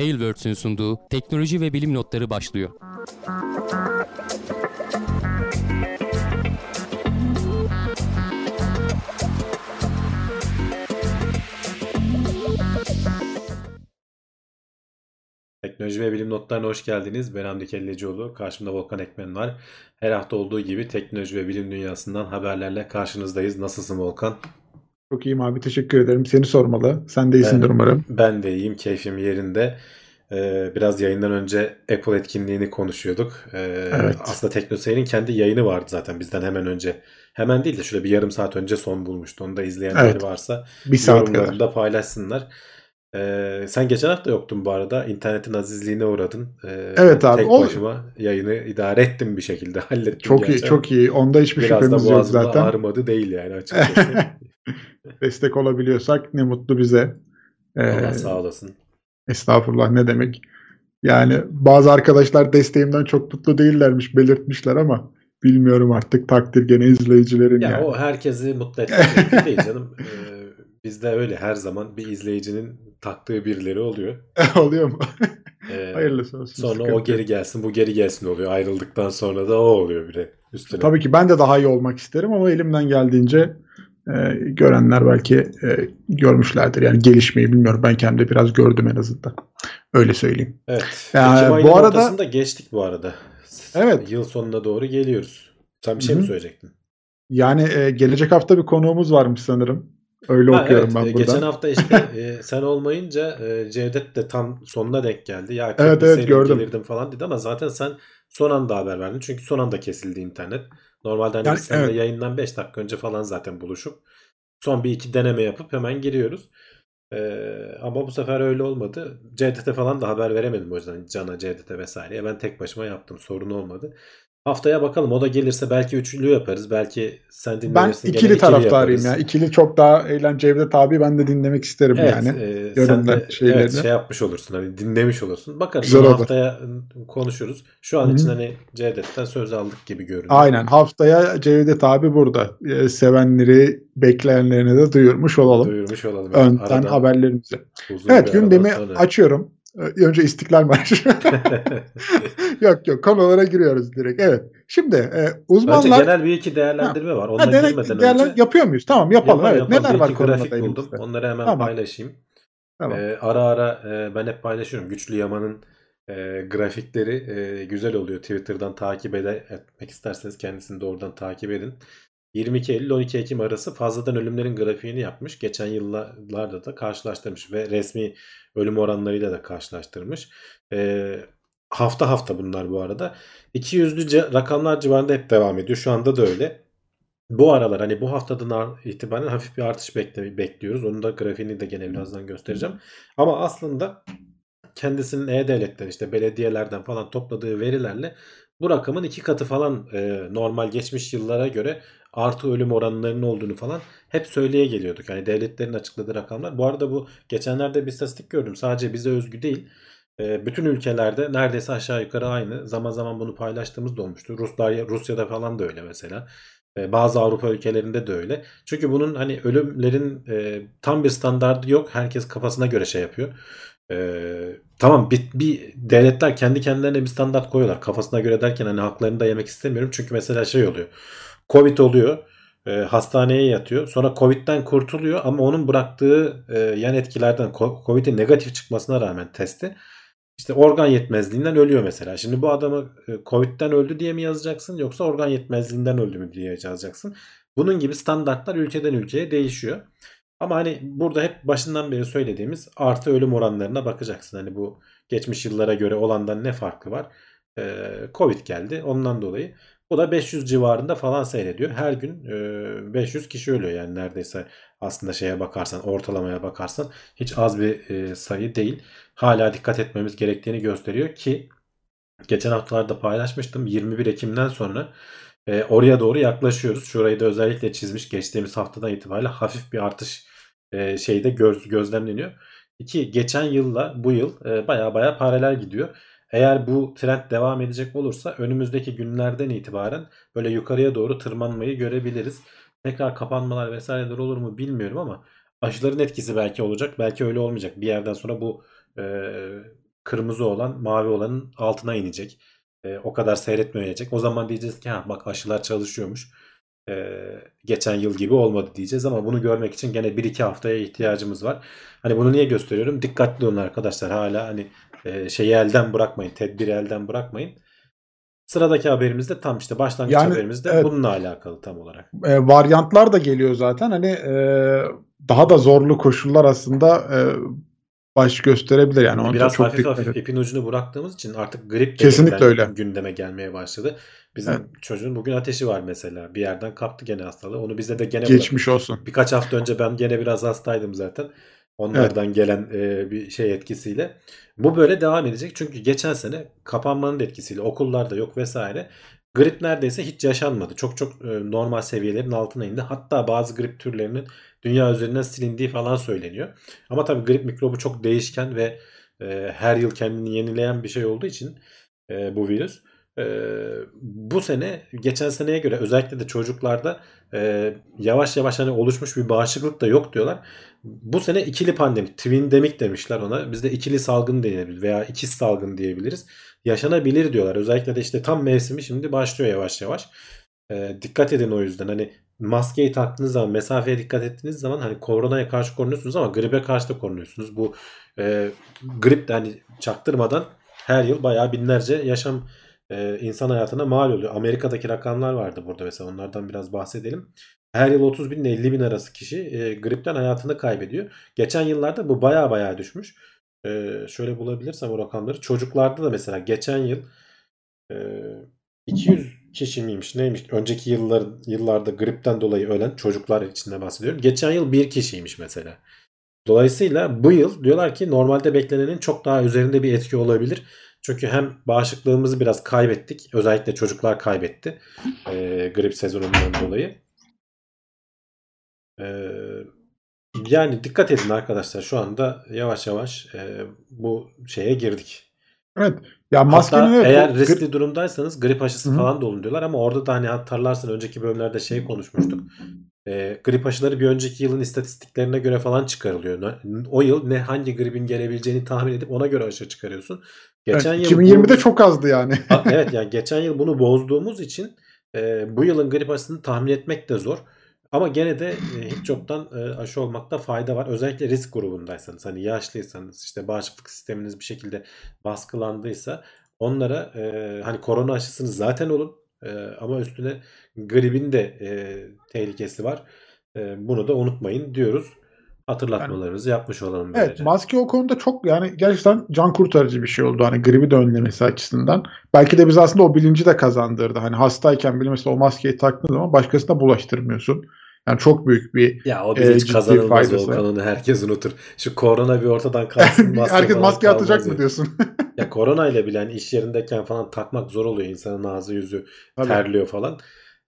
Tailwords'ün sunduğu teknoloji ve bilim notları başlıyor. Teknoloji ve bilim notlarına hoş geldiniz. Ben Hamdi Kellecioğlu. Karşımda Volkan Ekmen var. Her hafta olduğu gibi teknoloji ve bilim dünyasından haberlerle karşınızdayız. Nasılsın Volkan? Çok iyiyim abi teşekkür ederim. Seni sormalı. Sen de iyisindir Ben, umarım. ben de iyiyim. Keyfim yerinde. Ee, biraz yayından önce Apple etkinliğini konuşuyorduk. Ee, Evet. aslında TeknoSeyir'in kendi yayını vardı zaten bizden hemen önce. Hemen değil de şöyle bir yarım saat önce son bulmuştu. Onu da izleyenleri Evet. varsa Bir saat kadar. yorumlarında paylaşsınlar. Ee, sen geçen hafta yoktun bu arada. İnternetin azizliğine uğradın. Ee, Evet abi, Tek o- başıma yayını idare ettim bir şekilde. Hallettim Çok iyi gerçi. çok iyi. Onda hiçbir Biraz da şüphemiz yok zaten. ağrımadı değil yani açıkçası. Destek olabiliyorsak ne mutlu bize. Ee, Allah sağ olasın. estağfurullah ne demek. Yani bazı arkadaşlar desteğimden çok mutlu değillermiş belirtmişler ama bilmiyorum artık takdir gene izleyicilerin Ya yani. o herkesi mutlu etmek değil canım. Ee, bizde öyle her zaman bir izleyicinin taktığı birileri oluyor. Oluyor mu? Ee, Hayırlısı olsun. Sonra sıkıntı o geri gelsin, bu geri gelsin oluyor. Ayrıldıktan sonra da o oluyor bir de üstüne. Tabii ki ben de daha iyi olmak isterim ama elimden geldiğince e, görenler belki e, görmüşlerdir. Yani gelişmeyi bilmiyorum. Ben kendi biraz gördüm en azından. Öyle söyleyeyim. Evet. Ya, Ekim bu arada- geçtik bu arada. Evet. Yıl sonuna doğru geliyoruz. Sen bir şey Hı mi söyleyecektin? Yani e, gelecek hafta bir konuğumuz varmış sanırım. Öyle Ha, okuyorum evet, ben buradan. Geçen hafta işte e, sen olmayınca e, Cevdet de tam sonuna denk geldi. Ya Evet, evet, gördüm. gelirdim falan dedi ama zaten sen son anda haber verdin. Çünkü son anda kesildi internet. Normalde hani Yani, biz evet. yayından 5 dakika önce falan zaten buluşup son bir iki deneme yapıp hemen giriyoruz. E, ama bu sefer öyle olmadı. Cevdet'e falan da haber veremedim o yüzden Can'a, Cevdet'e vesaireye. Ben tek başıma yaptım. Sorun olmadı. Haftaya bakalım. O da gelirse belki üçlü yaparız. Belki sen Ben dinlenirsin. gene ikili taraftarıyım yaparız. ya. İkili çok daha eğlenceli tabi ben de dinlemek isterim Evet, yani. e, sen de şeylerini. evet, şey yapmış olursun. Hani dinlemiş olursun. Bakarız Güzel olur. haftaya konuşuruz. Şu an Hı hı. için hani Cevdet'ten söz aldık gibi görünüyor. Aynen. Haftaya Cevdet abi burada. E, sevenleri, bekleyenlerine de duyurmuş olalım. Duyurmuş olalım. Önden Aradan haberlerimizi. Evet gündemi sonra. açıyorum. E, Önce İstiklal Marşı. yok yok konulara giriyoruz direkt. Evet. Şimdi e, Önce uzmanlar genel bir iki değerlendirme var. Onlara Ha, girmeden değerlen- önce yapıyor muyuz? Tamam yapalım. yapalım, evet. yapalım. Neler Bir var grafik buldum. elimizde? Onları hemen Tamam. paylaşayım. Tamam. Ee, ara ara e, ben hep paylaşıyorum. Güçlü Yaman'ın e, grafikleri e, güzel oluyor. Twitter'dan takip ede, etmek isterseniz kendisini de oradan takip edin. 22 Eylül 12 Ekim arası fazladan ölümlerin grafiğini yapmış. Geçen yıllarda da karşılaştırmış ve resmi ölüm oranlarıyla da karşılaştırmış. E, hafta hafta bunlar bu arada. 200'lü ce- rakamlar civarında hep devam ediyor. Şu anda da öyle. Bu aralar hani bu haftadan ar- itibaren hafif bir artış bekle- bekliyoruz. Onun da grafiğini de gene birazdan göstereceğim. Ama aslında kendisinin e-devletler işte belediyelerden falan topladığı verilerle bu rakamın iki katı falan e, normal geçmiş yıllara göre artı ölüm oranlarının olduğunu falan hep söyleye geliyorduk. Yani devletlerin açıkladığı rakamlar. Bu arada bu geçenlerde bir istatistik gördüm. Sadece bize özgü değil. E, bütün ülkelerde neredeyse aşağı yukarı aynı. Zaman zaman bunu paylaştığımız da olmuştu. Ruslar, Rusya'da falan da öyle mesela. E, Bazı Avrupa ülkelerinde de öyle. Çünkü bunun hani ölümlerin e, tam bir standardı yok. Herkes kafasına göre şey yapıyor. E, tamam bir, bir devletler kendi kendilerine bir standart koyuyorlar. Kafasına göre derken hani haklarını da yemek istemiyorum. Çünkü mesela şey oluyor. Covid oluyor. e, hastaneye yatıyor. Sonra Covid'den kurtuluyor ama onun bıraktığı e, yan etkilerden Co- Covid'in negatif çıkmasına rağmen testi işte organ yetmezliğinden ölüyor mesela. Şimdi bu adamı e, Covid'den öldü diye mi yazacaksın yoksa organ yetmezliğinden öldü mü diye yazacaksın. Bunun gibi standartlar ülkeden ülkeye değişiyor. Ama hani burada hep başından beri söylediğimiz artı ölüm oranlarına bakacaksın. Hani bu geçmiş yıllara göre olandan ne farkı var? Ee, Covid geldi ondan dolayı. O da 500 civarında falan seyrediyor. Her gün e, 500 kişi ölüyor yani neredeyse aslında şeye bakarsan ortalamaya bakarsan hiç az bir e, sayı değil. Hala dikkat etmemiz gerektiğini gösteriyor ki geçen haftalarda paylaşmıştım 21 Ekim'den sonra e, oraya doğru yaklaşıyoruz. Şurayı da özellikle çizmiş geçtiğimiz haftadan itibariyle hafif bir artış e, şeyde göz, gözlemleniyor. İki geçen yılla bu yıl e, baya baya paralel gidiyor. Eğer bu trend devam edecek olursa önümüzdeki günlerden itibaren böyle yukarıya doğru tırmanmayı görebiliriz. Tekrar kapanmalar vesaireler olur mu bilmiyorum ama aşıların etkisi belki olacak belki öyle olmayacak. Bir yerden sonra bu e, kırmızı olan mavi olanın altına inecek. E, o kadar seyretmeyecek. O zaman diyeceğiz ki ha bak aşılar çalışıyormuş. E, geçen yıl gibi olmadı diyeceğiz ama bunu görmek için gene 1-2 haftaya ihtiyacımız var. Hani bunu niye gösteriyorum? Dikkatli olun arkadaşlar. Hala hani e, şeyi elden bırakmayın. Tedbiri elden bırakmayın. Sıradaki haberimiz de tam işte başlangıç Yani, haberimiz de evet. bununla alakalı tam olarak. E, varyantlar da geliyor zaten. Hani e, daha da zorlu koşullar aslında e, baş gösterebilir yani. Ona Biraz çok hafif dikkat hafif ipin ucunu bıraktığımız için artık grip Kesinlikle öyle. gündeme gelmeye başladı. Bizim Evet. çocuğun bugün ateşi var mesela. Bir yerden kaptı gene hastalığı. Onu bize de gene Geçmiş olsun. Birkaç hafta önce ben gene biraz hastaydım zaten. Onlardan gelen e, bir şey etkisiyle. Bu böyle devam edecek. Çünkü geçen sene kapanmanın etkisiyle okullarda yok vesaire. Grip neredeyse hiç yaşanmadı. Çok çok e, normal seviyelerin altına indi. Hatta bazı grip türlerinin dünya üzerinden silindiği falan söyleniyor. Ama tabii grip mikrobu çok değişken ve e, her yıl kendini yenileyen bir şey olduğu için e, bu virüs. E, bu sene geçen seneye göre özellikle de çocuklarda e, yavaş yavaş hani oluşmuş bir bağışıklık da yok diyorlar. Bu sene ikili pandemi, twindemik demişler ona. Bizde ikili salgın diyebilir veya ikiz salgın diyebiliriz. Yaşanabilir diyorlar. Özellikle de işte tam mevsimi şimdi başlıyor yavaş yavaş. E, dikkat edin o yüzden hani maskeyi taktığınız zaman, mesafeye dikkat ettiğiniz zaman hani koronaya karşı korunuyorsunuz ama gribe karşı da korunuyorsunuz. Bu e, grip de hani çaktırmadan her yıl bayağı binlerce yaşam e, insan hayatına mal oluyor. Amerika'daki rakamlar vardı burada mesela onlardan biraz bahsedelim. Her yıl 30 bin ile 50 bin arası kişi e, gripten hayatını kaybediyor. Geçen yıllarda bu bayağı bayağı düşmüş. E, şöyle bulabilirsem o rakamları. Çocuklarda da mesela geçen yıl e, 200 kişi miymiş neymiş? Önceki yıllar, yıllarda gripten dolayı ölen çocuklar içinde bahsediyorum. Geçen yıl bir kişiymiş mesela. Dolayısıyla bu yıl diyorlar ki normalde beklenenin çok daha üzerinde bir etki olabilir. Çünkü hem bağışıklığımızı biraz kaybettik. Özellikle çocuklar kaybetti. e, grip sezonundan dolayı. E, yani dikkat edin arkadaşlar. Şu anda yavaş yavaş e, bu şeye girdik. Evet. Ya maskenin Hatta evet, eğer riskli durumdaysanız grip aşısı Hı hı. falan da olun diyorlar ama orada da hani hatırlarsın önceki bölümlerde şey konuşmuştuk. E, grip aşıları bir önceki yılın istatistiklerine göre falan çıkarılıyor. O yıl ne hangi gripin gelebileceğini tahmin edip ona göre aşı çıkarıyorsun. Geçen evet, yıl bu- 2020'de çok azdı yani. Evet yani geçen yıl bunu bozduğumuz için e, bu yılın grip aşısını tahmin etmek de zor. Ama gene de e, hiç yoktan e, aşı olmakta fayda var. Özellikle risk grubundaysanız hani yaşlıysanız işte bağışıklık sisteminiz bir şekilde baskılandıysa onlara e, hani korona aşısını zaten olun E, ama üstüne gripin de e, tehlikesi var. E, bunu da unutmayın diyoruz. Hatırlatmalarımızı yapmış olalım Evet böylece. maske o konuda çok yani gerçekten can kurtarıcı bir şey oldu. Hani gribi de önlemesi açısından. Belki de biz aslında o bilinci de kazandırdı. Hani hastayken bile mesela o maskeyi taktığın zaman başkasına bulaştırmıyorsun. Yani çok büyük bir Ya o e, hiç ciddi kazanılmaz faydası. Volkan herkes unutur. Şu korona bir ortadan kalksın maske herkes maske atacak mı diyorsun? Ya korona ile bile hani iş yerindeyken falan takmak zor oluyor. İnsanın ağzı yüzü Tabii. terliyor falan.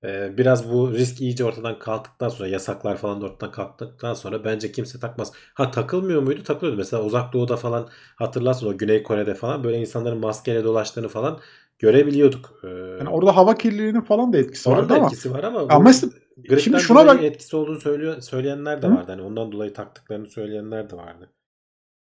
Ee, biraz bu risk iyice ortadan kalktıktan sonra yasaklar falan da ortadan kalktıktan sonra bence kimse takmaz. Ha takılmıyor muydu? Takılıyordu. Mesela uzak doğuda falan hatırlarsın o Güney Kore'de falan böyle insanların maskeyle dolaştığını falan görebiliyorduk. Ee, Yani orada hava kirliliğinin falan da etkisi da ama etkisi var ama, Ama bu mesela- şimdi şuna bak- etkisi olduğunu söylüyor, söyleyenler de Hı? vardı. Hani ondan dolayı taktıklarını söyleyenler de vardı.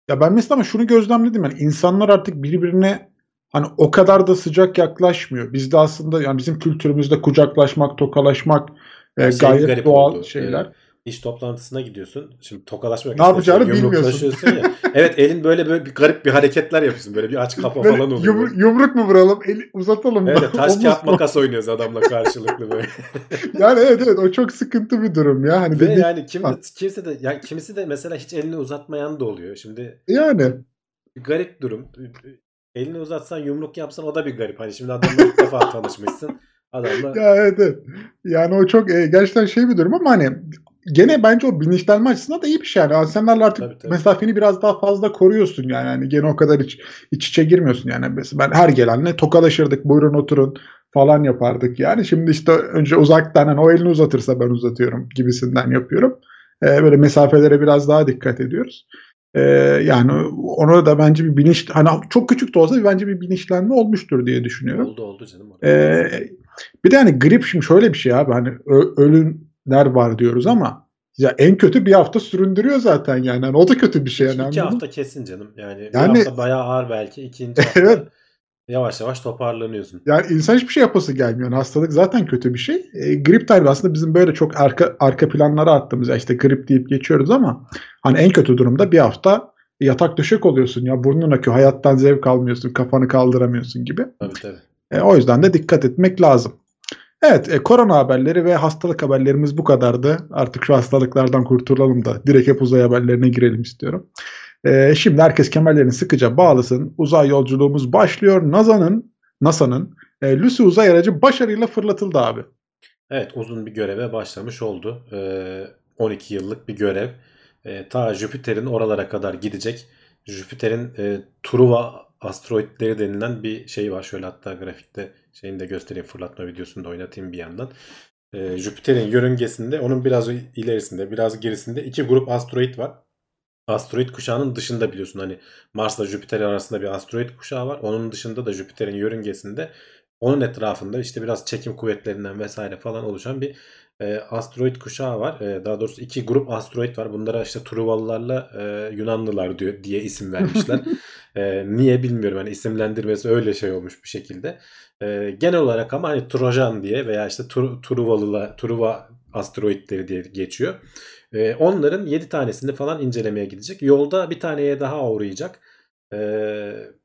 Ya ben mesela ama şunu gözlemledim yani insanlar artık birbirine hani o kadar da sıcak yaklaşmıyor. Bizde aslında yani bizim kültürümüzde kucaklaşmak, tokalaşmak e, şey gayet doğal oldu. şeyler. Ee, iş toplantısına gidiyorsun. Şimdi tokalaşmak Ne yapacağını bilmiyorsun. ya. Evet elin böyle böyle bir garip bir hareketler yapıyorsun. Böyle bir aç kapa Böyle falan oluyor. yumru- yumruk mu vuralım, eli uzatalım mı? Evet taş kağıt makas oynuyoruz adamla karşılıklı böyle. Yani evet evet o çok sıkıntı bir durum ya. Hani Ve dedi- yani kim, kimse de yani kimisi de mesela hiç elini uzatmayan da oluyor. Şimdi yani garip durum. Elini uzatsan yumruk yapsan o da bir garip. Hani şimdi adamla ilk defa tanışmışsın. Adamla ya evet, evet. Yani o çok e, gerçekten şey bir durum ama hani gene bence o bilinçlenme açısından da iyi bir şey yani. İnsanlarla artık Tabii, tabii. mesafeni biraz daha fazla koruyorsun yani. Hani gene o kadar iç, iç içe girmiyorsun yani. Ben her gelenle tokalaşırdık. Buyurun oturun falan yapardık yani. Şimdi işte önce uzaktan hani o elini uzatırsa ben uzatıyorum gibisinden yapıyorum. E, böyle mesafelere biraz daha dikkat ediyoruz. E, yani ona da bence bir bilinç hani çok küçük de olsa bence bir bilinçlenme olmuştur diye düşünüyorum. oldu oldu canım. Ee, bir de hani grip şimdi şöyle bir şey abi hani ölümler var diyoruz ama Ya en kötü bir hafta süründürüyor zaten yani. yani o da kötü bir şey. İki, Yani. iki hafta kesin canım. Yani, Yani- bir hafta bayağı ağır belki. İkinci hafta Evet. Yavaş yavaş toparlanıyorsun. Yani insan hiçbir şey yapası gelmiyor. Hastalık zaten kötü bir şey. E, grip tabi aslında bizim böyle çok arka arka planlara attığımız işte grip deyip geçiyoruz ama hani en kötü durumda bir hafta yatak döşek oluyorsun ya burnun akıyor hayattan zevk almıyorsun kafanı kaldıramıyorsun gibi. Tabii tabii. E, o yüzden de dikkat etmek lazım. Evet e, korona haberleri ve hastalık haberlerimiz bu kadardı. Artık şu hastalıklardan kurtulalım da direkt hep uzay haberlerine girelim istiyorum. E, şimdi herkes kemerlerini sıkıca bağlasın. Uzay yolculuğumuz başlıyor. NASA'nın NASA'nın e, Lucy uzay aracı başarıyla fırlatıldı abi. Evet uzun bir göreve başlamış oldu. Ee, 12 yıllık bir görev. Ee, ta Jüpiter'in oralara kadar gidecek. Jüpiter'in e, Truva asteroidleri denilen bir şey var. Şöyle hatta grafikte şeyini de göstereyim fırlatma videosunu da oynatayım bir yandan. Ee, Jüpiter'in yörüngesinde onun biraz ilerisinde biraz gerisinde iki grup asteroid var. Asteroid kuşağının dışında biliyorsun hani Mars'la Jüpiter arasında bir asteroid kuşağı var. Onun dışında da Jüpiter'in yörüngesinde onun etrafında işte biraz çekim kuvvetlerinden vesaire falan oluşan bir e, asteroid kuşağı var. E, daha doğrusu iki grup asteroid var. Bunlara işte Truvalılarla e, Yunanlılar diyor diye isim vermişler. E, niye bilmiyorum. Hani isimlendirmesi öyle şey olmuş bir şekilde. E, genel olarak ama hani Trojan diye veya işte Tur, Truvalılar, Truva asteroidleri diye geçiyor. E, onların 7 tanesini falan incelemeye gidecek. Yolda bir taneye daha uğrayacak. E,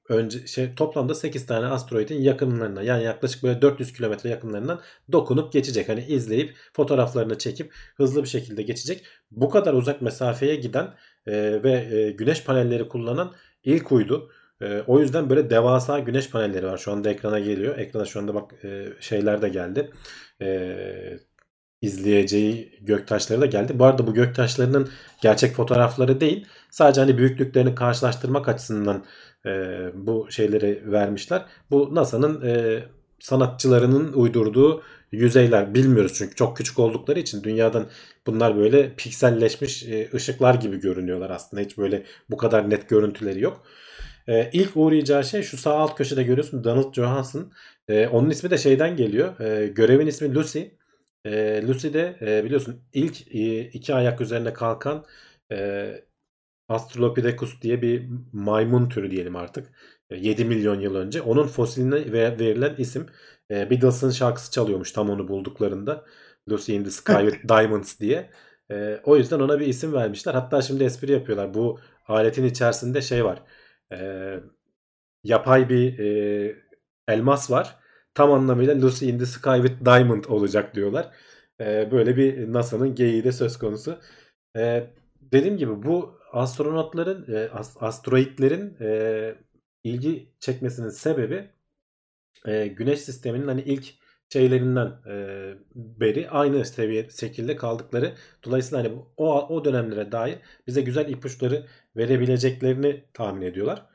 önce şey toplamda 8 tane asteroidin yakınlarına yani yaklaşık böyle 400 kilometre yakınlarından dokunup geçecek. Hani izleyip fotoğraflarını çekip hızlı bir şekilde geçecek. Bu kadar uzak mesafeye giden e, ve e, güneş panelleri kullanan ilk uydu. E, o yüzden böyle devasa güneş panelleri var. Şu anda ekrana geliyor. Ekrana şu anda bak e, şeyler de geldi. E, izleyeceği göktaşları da geldi. Bu arada bu göktaşlarının gerçek fotoğrafları değil. Sadece hani büyüklüklerini karşılaştırmak açısından e, bu şeyleri vermişler. Bu NASA'nın e, sanatçılarının uydurduğu yüzeyler. Bilmiyoruz çünkü çok küçük oldukları için dünyadan bunlar böyle pikselleşmiş e, ışıklar gibi görünüyorlar aslında. Hiç böyle bu kadar net görüntüleri yok. E, ilk uğrayacağı şey şu sağ alt köşede görüyorsun Donald Johansson. E, onun ismi de şeyden geliyor. E, görevin ismi Lucy. E, Lucy de e, biliyorsun ilk e, iki ayak üzerine kalkan e, Australopithecus diye bir maymun türü diyelim artık. 7 milyon yıl önce. Onun fosiline verilen isim e, Beatles'ın şarkısı çalıyormuş tam onu bulduklarında. Lucy in the Sky with Diamonds diye. E, o yüzden ona bir isim vermişler. Hatta şimdi espri yapıyorlar. Bu aletin içerisinde şey var. E, yapay bir e, elmas var. Tam anlamıyla Lucy in the Sky with Diamond olacak diyorlar. E, böyle bir NASA'nın geyiği de söz konusu. E, dediğim gibi bu astronotların, e, asteroidlerin e, ilgi çekmesinin sebebi e, Güneş sisteminin hani ilk şeylerinden e, beri aynı seviye şekilde kaldıkları. Dolayısıyla hani o o dönemlere dair bize güzel ipuçları verebileceklerini tahmin ediyorlar.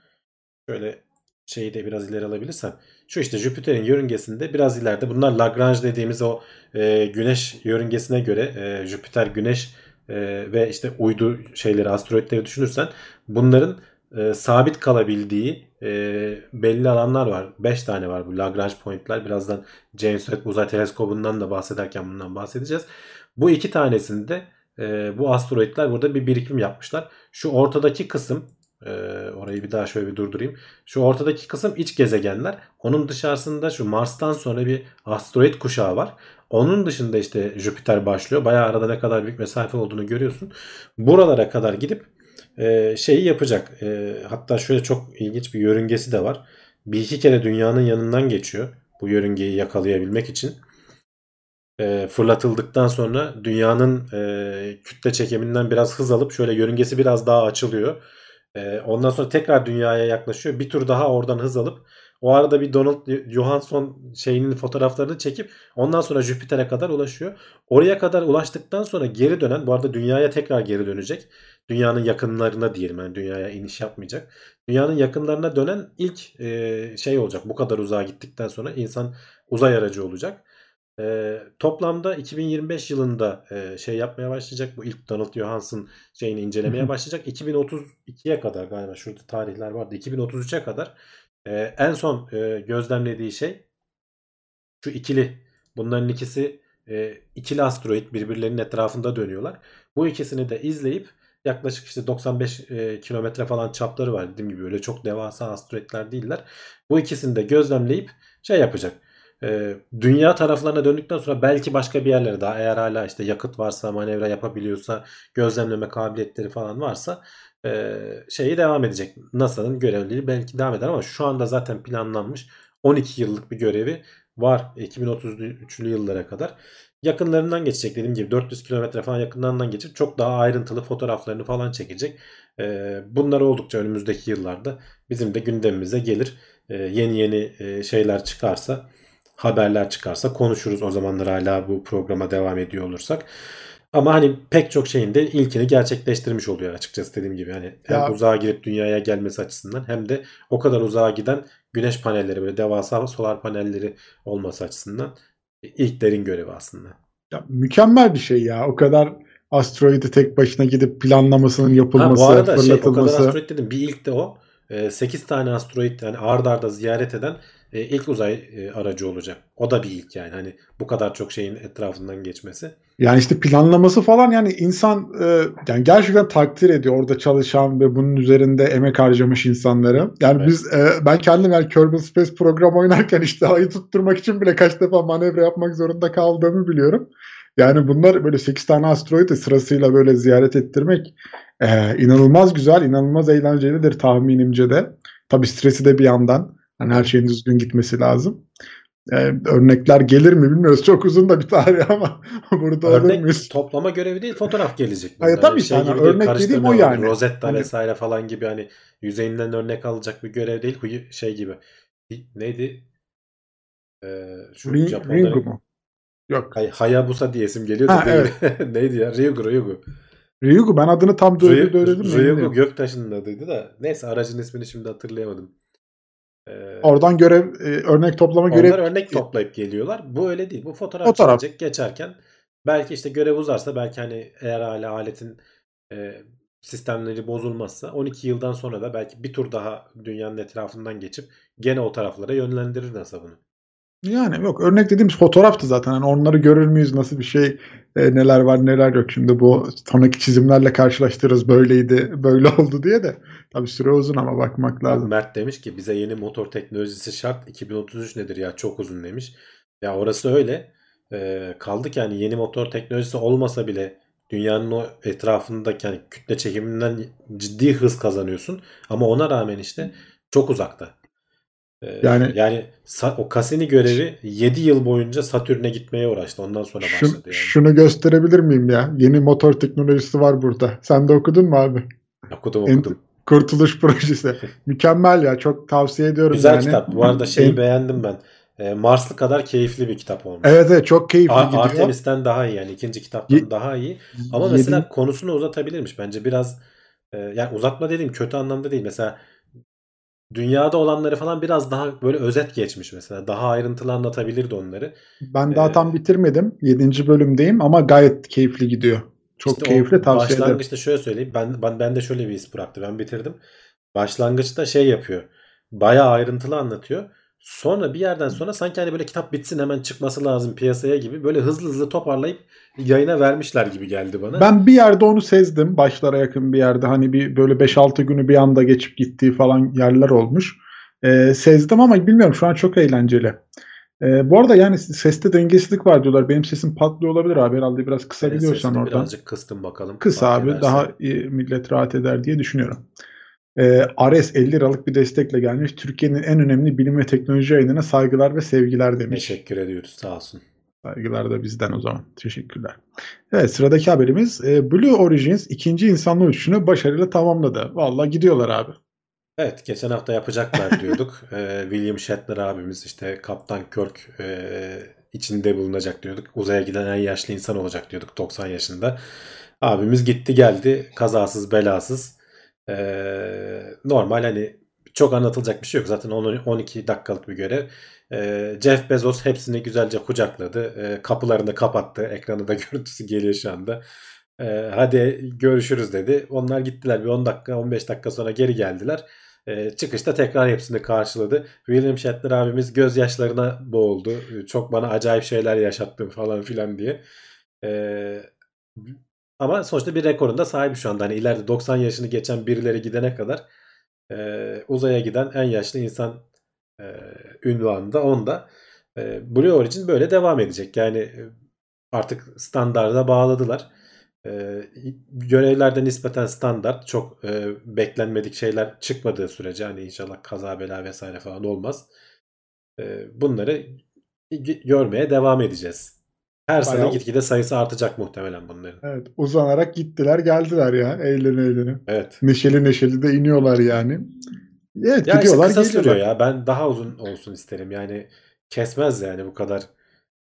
Şöyle şeyi de biraz ileri alabilirsem. Şu işte Jüpiter'in yörüngesinde biraz ileride bunlar Lagrange dediğimiz o e, güneş yörüngesine göre e, Jüpiter güneş e, ve işte uydu şeyleri asteroidleri düşünürsen bunların e, sabit kalabildiği e, belli alanlar var. 5 tane var bu Lagrange pointler. Birazdan James Webb Uzay Teleskobu'ndan da bahsederken bundan bahsedeceğiz. Bu iki tanesinde e, bu asteroidler burada bir birikim yapmışlar. Şu ortadaki kısım e, orayı bir daha şöyle bir durdurayım. Şu ortadaki kısım iç gezegenler. Onun dışarısında şu Mars'tan sonra bir asteroid kuşağı var. Onun dışında işte Jüpiter başlıyor. Bayağı arada ne kadar büyük mesafe olduğunu görüyorsun. Buralara kadar gidip e, şeyi yapacak. E, hatta şöyle çok ilginç bir yörüngesi de var. Bir iki kere dünyanın yanından geçiyor. Bu yörüngeyi yakalayabilmek için. E, fırlatıldıktan sonra dünyanın kütle çekiminden biraz hız alıp şöyle yörüngesi biraz daha açılıyor. E, ondan sonra tekrar dünyaya yaklaşıyor. Bir tur daha oradan hız alıp o arada bir Donald Johansson şeyinin fotoğraflarını çekip ondan sonra Jüpiter'e kadar ulaşıyor. Oraya kadar ulaştıktan sonra geri dönen bu arada dünyaya tekrar geri dönecek. Dünyanın yakınlarına diyelim yani dünyaya iniş yapmayacak. Dünyanın yakınlarına dönen ilk e, şey olacak. Bu kadar uzağa gittikten sonra insan uzay aracı olacak. E, toplamda 2025 yılında e, şey yapmaya başlayacak. Bu ilk Donald Johansson şeyini incelemeye başlayacak. 2032'ye kadar galiba şurada tarihler vardı. 2033'e kadar ee, en son e, gözlemlediği şey şu ikili. Bunların ikisi e, ikili asteroid birbirlerinin etrafında dönüyorlar. Bu ikisini de izleyip yaklaşık işte 95 e, kilometre falan çapları var. Dediğim gibi öyle çok devasa asteroidler değiller. Bu ikisini de gözlemleyip şey yapacak. E, dünya taraflarına döndükten sonra belki başka bir yerlere daha eğer hala işte yakıt varsa manevra yapabiliyorsa gözlemleme kabiliyetleri falan varsa e, şeyi devam edecek. NASA'nın görevliliği belki devam eder ama şu anda zaten planlanmış 12 yıllık bir görevi var 2033'lü yıllara kadar. Yakınlarından geçecek dediğim gibi 400 kilometre falan yakınlarından geçip çok daha ayrıntılı fotoğraflarını falan çekecek. Ee, bunlar oldukça önümüzdeki yıllarda bizim de gündemimize gelir. Ee, yeni yeni e, şeyler çıkarsa haberler çıkarsa konuşuruz o zamanlar hala bu programa devam ediyor olursak. Ama hani pek çok şeyin de ilkini gerçekleştirmiş oluyor açıkçası dediğim gibi. Hani hem Ya- uzağa girip dünyaya gelmesi açısından hem de o kadar uzağa giden güneş panelleri böyle devasa solar panelleri olması açısından ilklerin görevi aslında. Ya, mükemmel bir şey ya. O kadar asteroidi tek başına gidip planlamasının Ha, yapılması, bu arada şey o kadar fırlatılması. asteroid dedim. Bir ilk de o. 8 tane asteroid yani ard arda ziyaret eden e, ilk uzay e, aracı olacak. O da bir ilk yani. Hani bu kadar çok şeyin etrafından geçmesi. Yani işte planlaması falan yani insan e, yani gerçekten takdir ediyor orada çalışan ve bunun üzerinde emek harcamış insanları. Yani Evet. biz e, ben kendim yani Kerbal Space programı oynarken işte ayı tutturmak için bile kaç defa manevra yapmak zorunda kaldığımı biliyorum. Yani bunlar böyle 8 tane asteroidi sırasıyla böyle ziyaret ettirmek e, inanılmaz güzel, inanılmaz eğlencelidir tahminimce de. Tabii stresi de bir yandan. Hani her şeyin düzgün gitmesi lazım. E, örnekler gelir mi bilmiyoruz. Çok uzun da bir tarih ama burada olur Örnek muyuz? toplama görevi değil fotoğraf gelecek. Hayır, tabii şey yani örnek dediğim o yani. Rosetta Hani- vesaire falan gibi hani yüzeyinden örnek alacak bir görev değil. Şey gibi. Neydi? Ee, şu Ring, Japonların- Ringu mu? Yok. Hay, Hayabusa diye isim geliyor da Ha, değil. Neydi ya? Ryugu Ryugu. Ryugu ben adını tam söyledim mi? Ryugu. Göktaş'ın adıydı da. Neyse aracın ismini şimdi hatırlayamadım. Ee, Oradan görev e, örnek toplama onlar görev örnek toplayıp geliyorlar. Bu öyle değil. Bu fotoğraf, Fotoğraf. çekecek geçerken belki işte görev uzarsa belki hani eğer hala aletin e, sistemleri bozulmazsa 12 yıldan sonra da belki bir tur daha dünyanın etrafından geçip gene o taraflara yönlendirir NASA bunu. Yani yok örnek dediğimiz fotoğraftı zaten. Yani onları görür müyüz nasıl bir şey e, neler var neler yok. Şimdi bu sonraki çizimlerle karşılaştırırız böyleydi böyle oldu diye de. Tabii süre uzun ama bakmak lazım. Mert demiş ki bize yeni motor teknolojisi şart. 2033 nedir ya çok uzun demiş. Ya orası öyle. Ee, kaldık yani yeni motor teknolojisi olmasa bile dünyanın o etrafındaki yani kütle çekiminden ciddi hız kazanıyorsun. Ama ona rağmen işte çok uzakta. Ee, Yani- yani o Cassini görevi 7 yıl boyunca Satürn'e gitmeye uğraştı. Ondan sonra Şun- başladı yani. Şunu gösterebilir miyim ya? Yeni motor teknolojisi var burada. Sen de okudun mu abi? Okudum okudum. Kurtuluş projesi. Mükemmel ya. Çok tavsiye ediyorum Güzel yani. kitap. Bu arada şeyi En- beğendim ben. Ee, Marslı kadar keyifli bir kitap olmuş. Evet evet çok keyifli Ar- gidiyor. Artemis'ten daha iyi yani ikinci kitaptan Ye- daha iyi. Ama Yedi- mesela konusunu uzatabilirmiş bence biraz e, yani uzatma dediğim kötü anlamda değil. Mesela dünyada olanları falan biraz daha böyle özet geçmiş mesela. Daha ayrıntılı anlatabilirdi onları. Ben daha Ee, tam bitirmedim. 7. bölümdeyim ama gayet keyifli gidiyor. Çok İşte keyifli tavsiye ederim. Başlangıçta şöyle söyleyeyim. Ben, ben, ben de şöyle bir his bıraktı. Ben bitirdim. Başlangıçta şey yapıyor. Bayağı ayrıntılı anlatıyor. Sonra bir yerden sonra sanki hani böyle kitap bitsin hemen çıkması lazım piyasaya gibi böyle hızlı hızlı toparlayıp yayına vermişler gibi geldi bana. Ben bir yerde onu sezdim. Başlara yakın bir yerde. Hani bir böyle 5-6 günü bir anda geçip gittiği falan yerler olmuş. Ee, sezdim ama bilmiyorum şu an çok eğlenceli. Ee, bu arada yani seste dengesizlik var diyorlar. Benim sesim patlıyor olabilir abi. Herhalde biraz kısa sesini oradan. Birazcık kıstım bakalım. Kısa Fark abi edersen. daha iyi, millet rahat eder diye düşünüyorum. Ee, Ares 50 liralık bir destekle gelmiş. Türkiye'nin en önemli bilim ve teknoloji yayınına saygılar ve sevgiler demiş. Teşekkür ediyoruz sağ olsun. Saygılar da bizden o zaman. Teşekkürler. Evet sıradaki haberimiz e, Blue Origins ikinci insanlı uçuşunu başarıyla tamamladı. Vallahi gidiyorlar abi. Evet geçen hafta yapacaklar diyorduk. Ee, William Shatner abimiz işte Kaptan Kirk e, içinde bulunacak diyorduk. Uzaya giden en yaşlı insan olacak diyorduk 90 yaşında. Abimiz gitti geldi kazasız belasız. Ee, normal hani çok anlatılacak bir şey yok. Zaten 10 12 dakikalık bir görev. Ee, Jeff Bezos hepsini güzelce kucakladı. Ee, kapılarını kapattı. Ekranı da görüntüsü geliyor şu anda. Ee, hadi görüşürüz dedi. Onlar gittiler bir 10 dakika 15 dakika sonra geri geldiler. Ee, çıkışta tekrar hepsini karşıladı. William Shatner abimiz gözyaşlarına boğuldu. Çok bana acayip şeyler yaşattın falan filan diye. Ee, ama sonuçta bir rekorun da sahibi şu anda. Hani ileride 90 yaşını geçen birileri gidene kadar e, uzaya giden en yaşlı insan e, ünvanı da onda. E, Blue Origin böyle devam edecek. Yani artık standarda bağladılar. E, görevlerde nispeten standart. Çok e, beklenmedik şeyler çıkmadığı sürece hani inşallah kaza bela vesaire falan olmaz. E, bunları görmeye devam edeceğiz. Her sene Bayağı- gitgide sayısı artacak muhtemelen bunların. Evet uzanarak gittiler geldiler ya eğlene eğlene. Evet. Neşeli neşeli de iniyorlar yani. Evet Ya işte gidiyorlar kısa geliyorlar. sürüyor ya. Ben daha uzun olsun isterim. Yani kesmez yani bu kadar.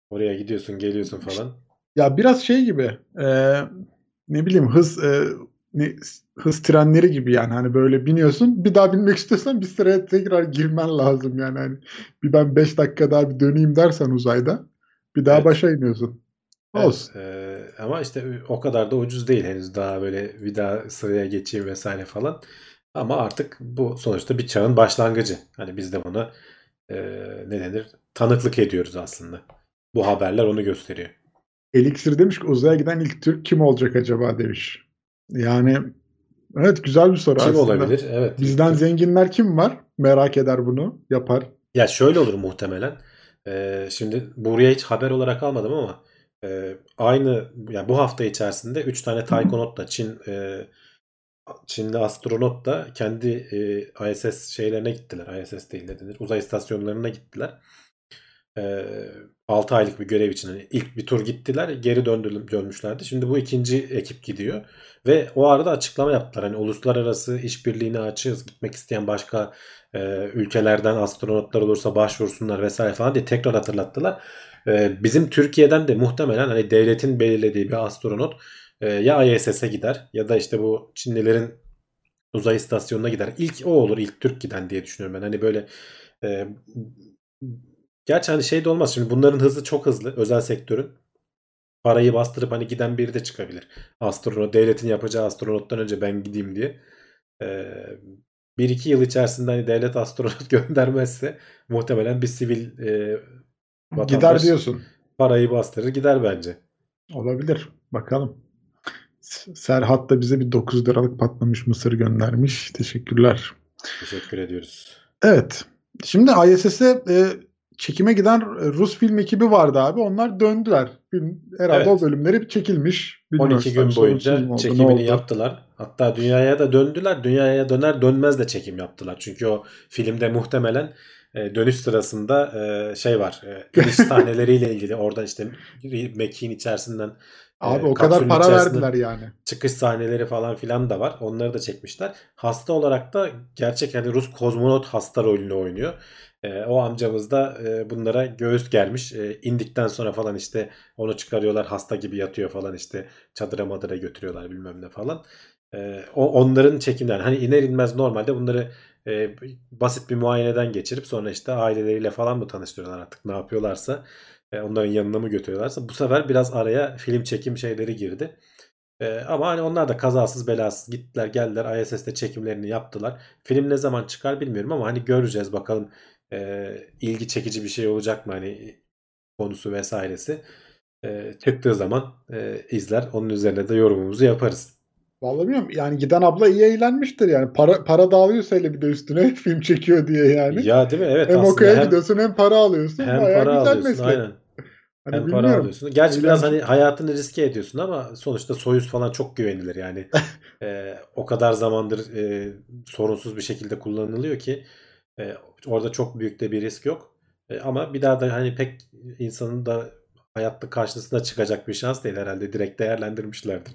Oraya gidiyorsun, geliyorsun falan. Ya biraz şey gibi e, ne bileyim hız e, ne, hız trenleri gibi yani hani böyle biniyorsun bir daha binmek istiyorsan bir sıraya tekrar girmen lazım yani hani bir ben 5 dakika daha bir döneyim dersen uzayda bir daha Evet. başa iniyorsun. Evet, Olsun. e, ama işte o kadar da ucuz değil henüz daha böyle bir daha sıraya geçeyim vesaire falan. Ama artık bu sonuçta bir çağın başlangıcı. Hani biz de buna e, ne denir? Tanıklık ediyoruz aslında. Bu haberler onu gösteriyor. Elixir demiş ki uzaya giden ilk Türk kim olacak acaba demiş. Yani evet güzel bir soru Kim aslında. olabilir? Evet. Bizden zenginler kim var? Merak eder bunu. Yapar. Ya şöyle olur muhtemelen. Ee, şimdi buraya hiç haber olarak almadım ama e, aynı yani bu hafta içerisinde 3 tane taykonot da Çin e, Çinli astronot da kendi e, ISS şeylerine gittiler. ISS değil ne denir? Uzay istasyonlarına gittiler. E, 6 aylık bir görev için hani ilk bir tur gittiler, geri döndü, dönmüşlerdi. Şimdi bu ikinci ekip gidiyor ve o arada açıklama yaptılar. Hani uluslararası işbirliğine açığız. Gitmek isteyen başka e, ülkelerden astronotlar olursa başvursunlar vesaire falan diye tekrar hatırlattılar. E, bizim Türkiye'den de muhtemelen hani devletin belirlediği bir astronot e, ya ISS'e gider ya da işte bu Çinlilerin uzay istasyonuna gider. İlk o olur ilk Türk giden diye düşünüyorum ben. Hani böyle e, gerçi hani şey de olmaz şimdi bunların hızı çok hızlı özel sektörün parayı bastırıp hani giden biri de çıkabilir. Astronot devletin yapacağı astronottan önce ben gideyim diye. Ee, 1-2 yıl içerisinde hani devlet astronot göndermezse muhtemelen bir sivil e, vatandaş gider diyorsun. parayı bastırır gider bence. Olabilir. Bakalım. Serhat da bize bir 9 liralık patlamış mısır göndermiş. Teşekkürler. Teşekkür ediyoruz. Evet. Şimdi ISS'e e, çekime giden Rus film ekibi vardı abi. Onlar döndüler. Herhalde evet. o bölümleri çekilmiş. Bilmiyorum 12 gün boyunca çekimini yaptılar. Hatta dünyaya da döndüler. Dünyaya döner dönmez de çekim yaptılar. Çünkü o filmde muhtemelen e, dönüş sırasında e, şey var. E, iniş sahneleriyle ilgili orada işte mekiğin içerisinden Abi e, o kadar para verdiler yani. çıkış sahneleri falan filan da var. Onları da çekmişler. Hasta olarak da gerçek hani Rus kozmonot hasta rolünü oynuyor. E, o amcamız da e, bunlara göğüs germiş. E, indikten sonra falan işte onu çıkarıyorlar hasta gibi yatıyor falan işte çadıra madıra götürüyorlar bilmem ne falan. E, o, onların çekimler hani iner inmez normalde bunları e, basit bir muayeneden geçirip sonra işte aileleriyle falan mı tanıştırıyorlar artık ne yapıyorlarsa e, onların yanına mı götürüyorlarsa bu sefer biraz araya film çekim şeyleri girdi. E, ama hani onlar da kazasız belasız gittiler geldiler ISS'te çekimlerini yaptılar. Film ne zaman çıkar bilmiyorum ama hani göreceğiz bakalım e, ilgi çekici bir şey olacak mı hani konusu vesairesi. E, çıktığı zaman e, izler onun üzerine de yorumumuzu yaparız. Vallahi bilmiyorum. Yani giden abla iyi eğlenmiştir yani. Para para dağılıyorsa hele bir de üstüne film çekiyor diye yani. Ya değil mi? Evet hem aslında hem, gidiyorsun hem para alıyorsun. hem Bayağı para alıyorsun meslek. aynen. Hani Hem para alıyorsun. Gerçi biraz Eğlenceli. hani hayatını riske ediyorsun ama sonuçta Soyuz falan çok güvenilir yani. Ee, o kadar zamandır e, sorunsuz bir şekilde kullanılıyor ki e, orada çok büyük de bir risk yok. E, ama bir daha da hani pek insanın da hayatta karşısına çıkacak bir şans değil herhalde. Direkt değerlendirmişlerdir.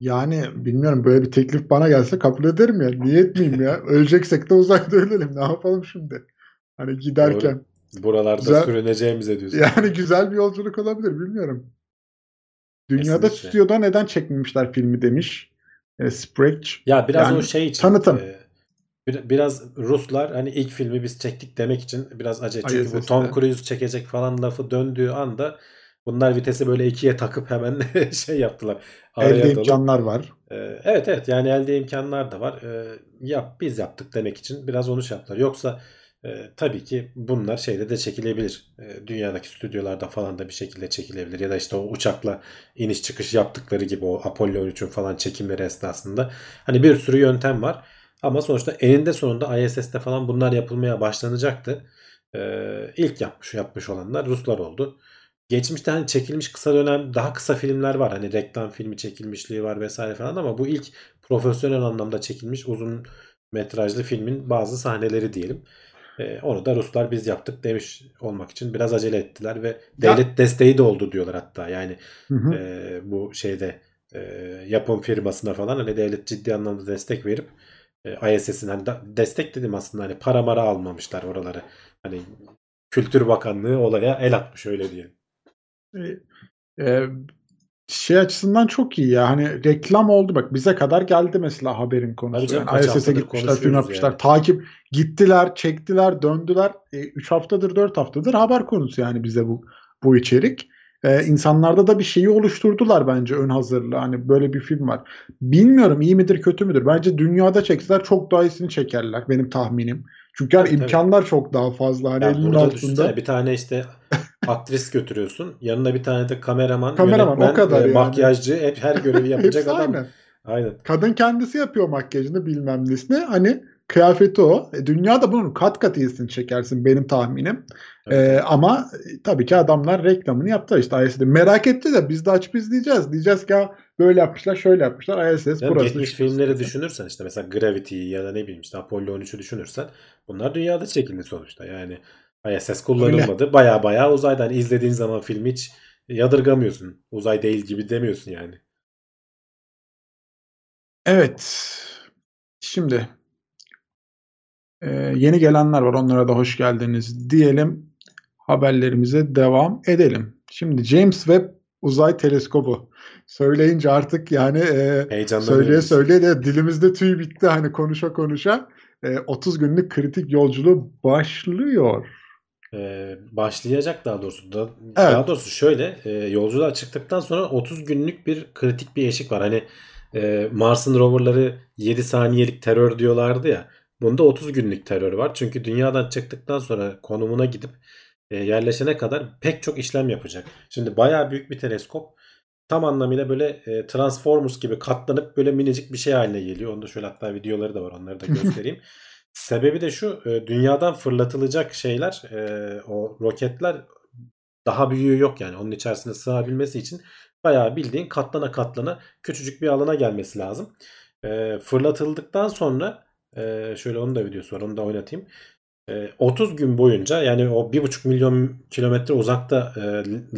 Yani bilmiyorum böyle bir teklif bana gelse kabul ederim ya. Niye etmeyeyim ya? Öleceksek de uzayda ölelim. Ne yapalım şimdi? Hani giderken. Buralarda Güzel. sürüneceğimize diyorsun. Yani güzel bir yolculuk olabilir bilmiyorum. Dünyada Kesinlikle. stüdyoda neden çekmemişler filmi demiş. E, Sprague. Ya biraz Yani o şey için. tanıtım. e, bir- biraz Ruslar hani ilk filmi biz çektik demek için biraz acele. Çünkü bu. Tom Cruise çekecek falan lafı döndüğü anda bunlar vitesi böyle ikiye takıp hemen şey yaptılar. Araya Elde dalıp- imkanlar var. Ee, evet evet yani elde imkanlar da var. Ee, yap biz yaptık demek için biraz onu şey yaptılar. Yoksa E, tabii ki bunlar şeyde de çekilebilir. E, dünyadaki stüdyolarda falan da bir şekilde çekilebilir. Ya da işte o uçakla iniş çıkış yaptıkları gibi o Apollo 13'ün falan çekimleri esnasında. Hani bir sürü yöntem var. Ama sonuçta eninde sonunda ISS'te falan bunlar yapılmaya başlanacaktı. E, ilk yapmış yapmış olanlar Ruslar oldu. Geçmişte hani çekilmiş kısa dönem daha kısa filmler var. Hani reklam filmi çekilmişliği var vesaire falan ama bu ilk profesyonel anlamda çekilmiş uzun metrajlı filmin bazı sahneleri diyelim. Ee, onu da Ruslar biz yaptık demiş olmak için biraz acele ettiler ve devlet desteği de oldu diyorlar hatta. Yani Hı hı. e, bu şeyde e, yapım firmasına falan hani devlet ciddi anlamda destek verip e, ISS'in hani da- destek dedim aslında hani para mara almamışlar oraları. Hani Kültür Bakanlığı olaya el atmış öyle diyelim. Ee, şey açısından çok iyi ya. Hani reklam oldu bak bize kadar geldi mesela haberin konusu. Tabii canım, Yani kaç ISS'e haftadır gitmişler, konuşuyoruz yapmışlar. yani. Takip gittiler, çektiler, döndüler. 3 haftadır, 4 haftadır haber konusu yani bize bu bu içerik. Ee, insanlarda da bir şeyi oluşturdular bence ön hazırlığı. Hani böyle bir film var. Bilmiyorum iyi midir kötü müdür. Bence dünyada çekseler çok daha iyisini çekerler benim tahminim. Çünkü Tabii, tabii. imkanlar çok daha fazla. Hani Ya elinin burada altında. düşünsene bir tane işte aktris götürüyorsun. Yanına bir tane de kameraman, Kameraman, o yönetmen, kadar e, yani. makyajcı hep her görevi yapacak adam. aynı. Aynen. Kadın kendisi yapıyor makyajını bilmem nesini. Hani kıyafeti o. E, dünyada bunun kat kat iyisini çekersin benim tahminim. Evet. E, ama e, tabii ki adamlar reklamını yaptılar işte ISS'de. Merak etti de biz de açıp izleyeceğiz. Diyeceğiz ki "Ha, böyle yapmışlar şöyle yapmışlar ISS Yani burası. geçmiş şurası." filmleri düşünürsen işte mesela Gravity'yi ya da ne bileyim işte Apollo 13'ü düşünürsen bunlar dünyada çekildi sonuçta. Yani ISS kullanılmadı. Baya baya uzaydan hani izlediğin zaman filmi hiç yadırgamıyorsun. Uzay değil gibi demiyorsun yani. Evet. Şimdi e, yeni gelenler var. Onlara da hoş geldiniz diyelim. Haberlerimize devam edelim. Şimdi James Webb Uzay Teleskobu söyleyince artık yani e, söyleye söyleye de dilimizde tüy bitti hani konuşa konuşa. E, 30 günlük kritik yolculuğu başlıyor. Ee, başlayacak daha doğrusu. Da, Evet. Daha doğrusu şöyle e, yolculuğa çıktıktan sonra 30 günlük bir kritik bir eşik var. Hani e, Mars'ın roverları 7 saniyelik terör diyorlardı ya. Bunda 30 günlük terör var. Çünkü dünyadan çıktıktan sonra konumuna gidip e, yerleşene kadar pek çok işlem yapacak. Şimdi bayağı büyük bir teleskop. Tam anlamıyla böyle e, Transformers gibi katlanıp böyle minicik bir şey haline geliyor. Onda şöyle hatta videoları da var. Onları da göstereyim. Sebebi de şu. e, dünyadan fırlatılacak şeyler e, o roketler daha büyüğü yok yani. Onun içerisine sığabilmesi için bayağı bildiğin katlana katlana küçücük bir alana gelmesi lazım. E, fırlatıldıktan sonra şöyle onun da videosu var. Onu da oynatayım. E, 30 gün boyunca yani o 1,5 milyon kilometre uzakta e,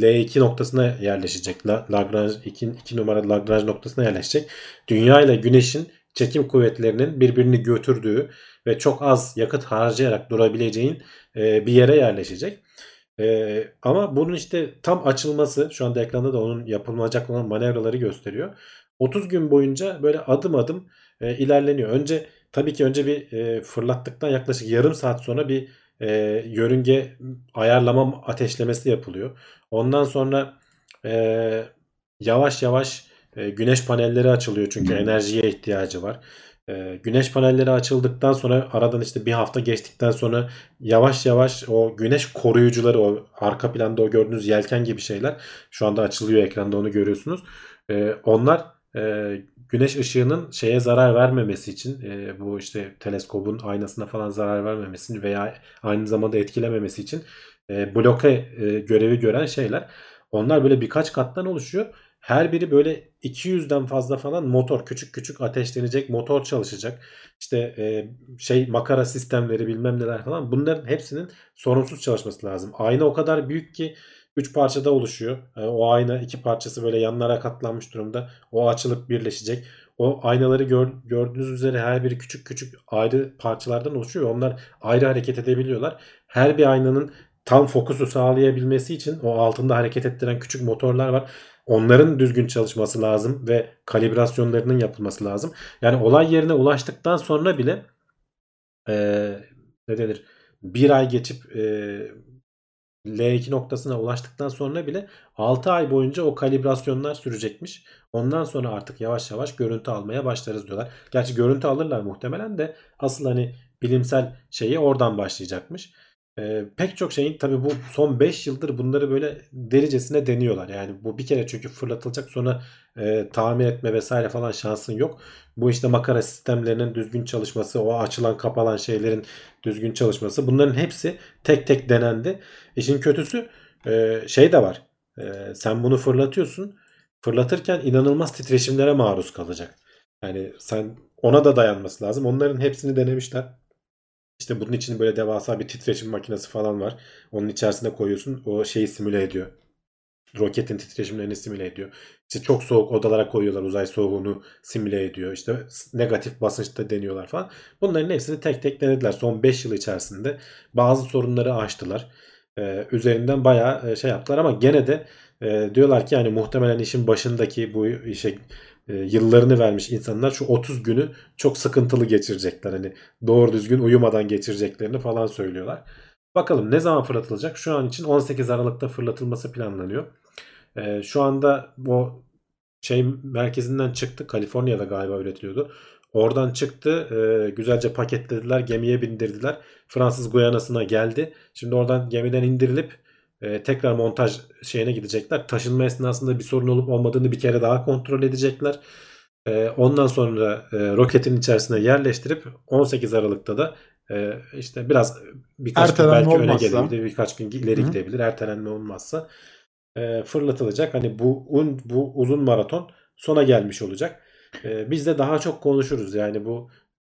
L2 noktasına yerleşecek. La- Lagrange 2, 2 numaralı Lagrange noktasına yerleşecek. Dünya ile Güneş'in çekim kuvvetlerinin birbirini götürdüğü ve çok az yakıt harcayarak durabileceğin e, bir yere yerleşecek. E, ama bunun işte tam açılması şu anda ekranda da onun yapılacak olan manevraları gösteriyor. 30 gün boyunca böyle adım adım e, ilerleniyor. Önce tabii ki önce bir e, fırlattıktan yaklaşık yarım saat sonra bir e, yörünge ayarlama ateşlemesi yapılıyor. Ondan sonra e, yavaş yavaş e, güneş panelleri açılıyor çünkü enerjiye ihtiyacı var. E, güneş panelleri açıldıktan sonra aradan işte bir hafta geçtikten sonra yavaş yavaş o güneş koruyucuları o arka planda o gördüğünüz yelken gibi şeyler şu anda açılıyor ekranda onu görüyorsunuz. E, onlar e, güneş ışığının şeye zarar vermemesi için e, bu işte teleskobun aynasına falan zarar vermemesi veya aynı zamanda etkilememesi için e, bloke e, görevi gören şeyler. Onlar böyle birkaç kattan oluşuyor. Her biri böyle 200'den fazla falan motor küçük küçük ateşlenecek motor çalışacak. İşte e, şey makara sistemleri bilmem neler falan bunların hepsinin sorunsuz çalışması lazım. Ayna o kadar büyük ki 3 parçada oluşuyor. E, o ayna iki parçası böyle yanlara katlanmış durumda. O açılıp birleşecek. O aynaları gör, gördüğünüz üzere her biri küçük küçük ayrı parçalardan oluşuyor. Onlar ayrı hareket edebiliyorlar. Her bir aynanın tam fokusu sağlayabilmesi için o altında hareket ettiren küçük motorlar var. Onların düzgün çalışması lazım ve kalibrasyonlarının yapılması lazım. Yani olay yerine ulaştıktan sonra bile eee ne denir? Bir ay geçip eee, L2 noktasına ulaştıktan sonra bile 6 ay boyunca o kalibrasyonlar sürecekmiş. Ondan sonra artık yavaş yavaş görüntü almaya başlarız diyorlar. Gerçi görüntü alırlar muhtemelen de asıl hani bilimsel şeyi oradan başlayacakmış. Ee, pek çok şeyin tabii bu son 5 yıldır bunları böyle delicesine deniyorlar. Yani bu bir kere çünkü fırlatılacak sonra e, tamir etme vesaire falan şansın yok. Bu işte makara sistemlerinin düzgün çalışması, o açılan kapalan şeylerin düzgün çalışması bunların hepsi tek tek denendi. İşin kötüsü e, şey de var. E, sen bunu fırlatıyorsun. Fırlatırken inanılmaz titreşimlere maruz kalacak. Yani sen ona da dayanması lazım. Onların hepsini denemişler. İşte bunun için böyle devasa bir titreşim makinesi falan var. Onun içerisine koyuyorsun. O şeyi simüle ediyor. Roketin titreşimlerini simüle ediyor. İşte çok soğuk odalara koyuyorlar. Uzay soğuğunu simüle ediyor. İşte negatif basınçta deniyorlar falan. Bunların hepsini tek tek denediler. Son 5 yıl içerisinde bazı sorunları aştılar. Ee, üzerinden bayağı e, şey yaptılar ama gene de e, diyorlar ki yani muhtemelen işin başındaki bu işe e, yıllarını vermiş insanlar şu 30 günü çok sıkıntılı geçirecekler. Hani doğru düzgün uyumadan geçireceklerini falan söylüyorlar. Bakalım ne zaman fırlatılacak? Şu an için 18 Aralık'ta fırlatılması planlanıyor. E, şu anda o şey merkezinden çıktı. Kaliforniya'da galiba üretiliyordu. Oradan çıktı. E, güzelce paketlediler. Gemiye bindirdiler. Fransız Guyana'sına geldi. Şimdi oradan gemiden indirilip e, tekrar montaj şeyine gidecekler. Taşınma esnasında bir sorun olup olmadığını bir kere daha kontrol edecekler. E, ondan sonra e, roketin içerisine yerleştirip 18 Aralık'ta da e, işte biraz birkaç Ertelenme gün belki öne olmazsa. gelebilir, birkaç gün ileri Hı. gidebilir. Ertelenme olmazsa e, fırlatılacak. Hani bu un, bu uzun maraton sona gelmiş olacak. E, biz de daha çok konuşuruz. Yani bu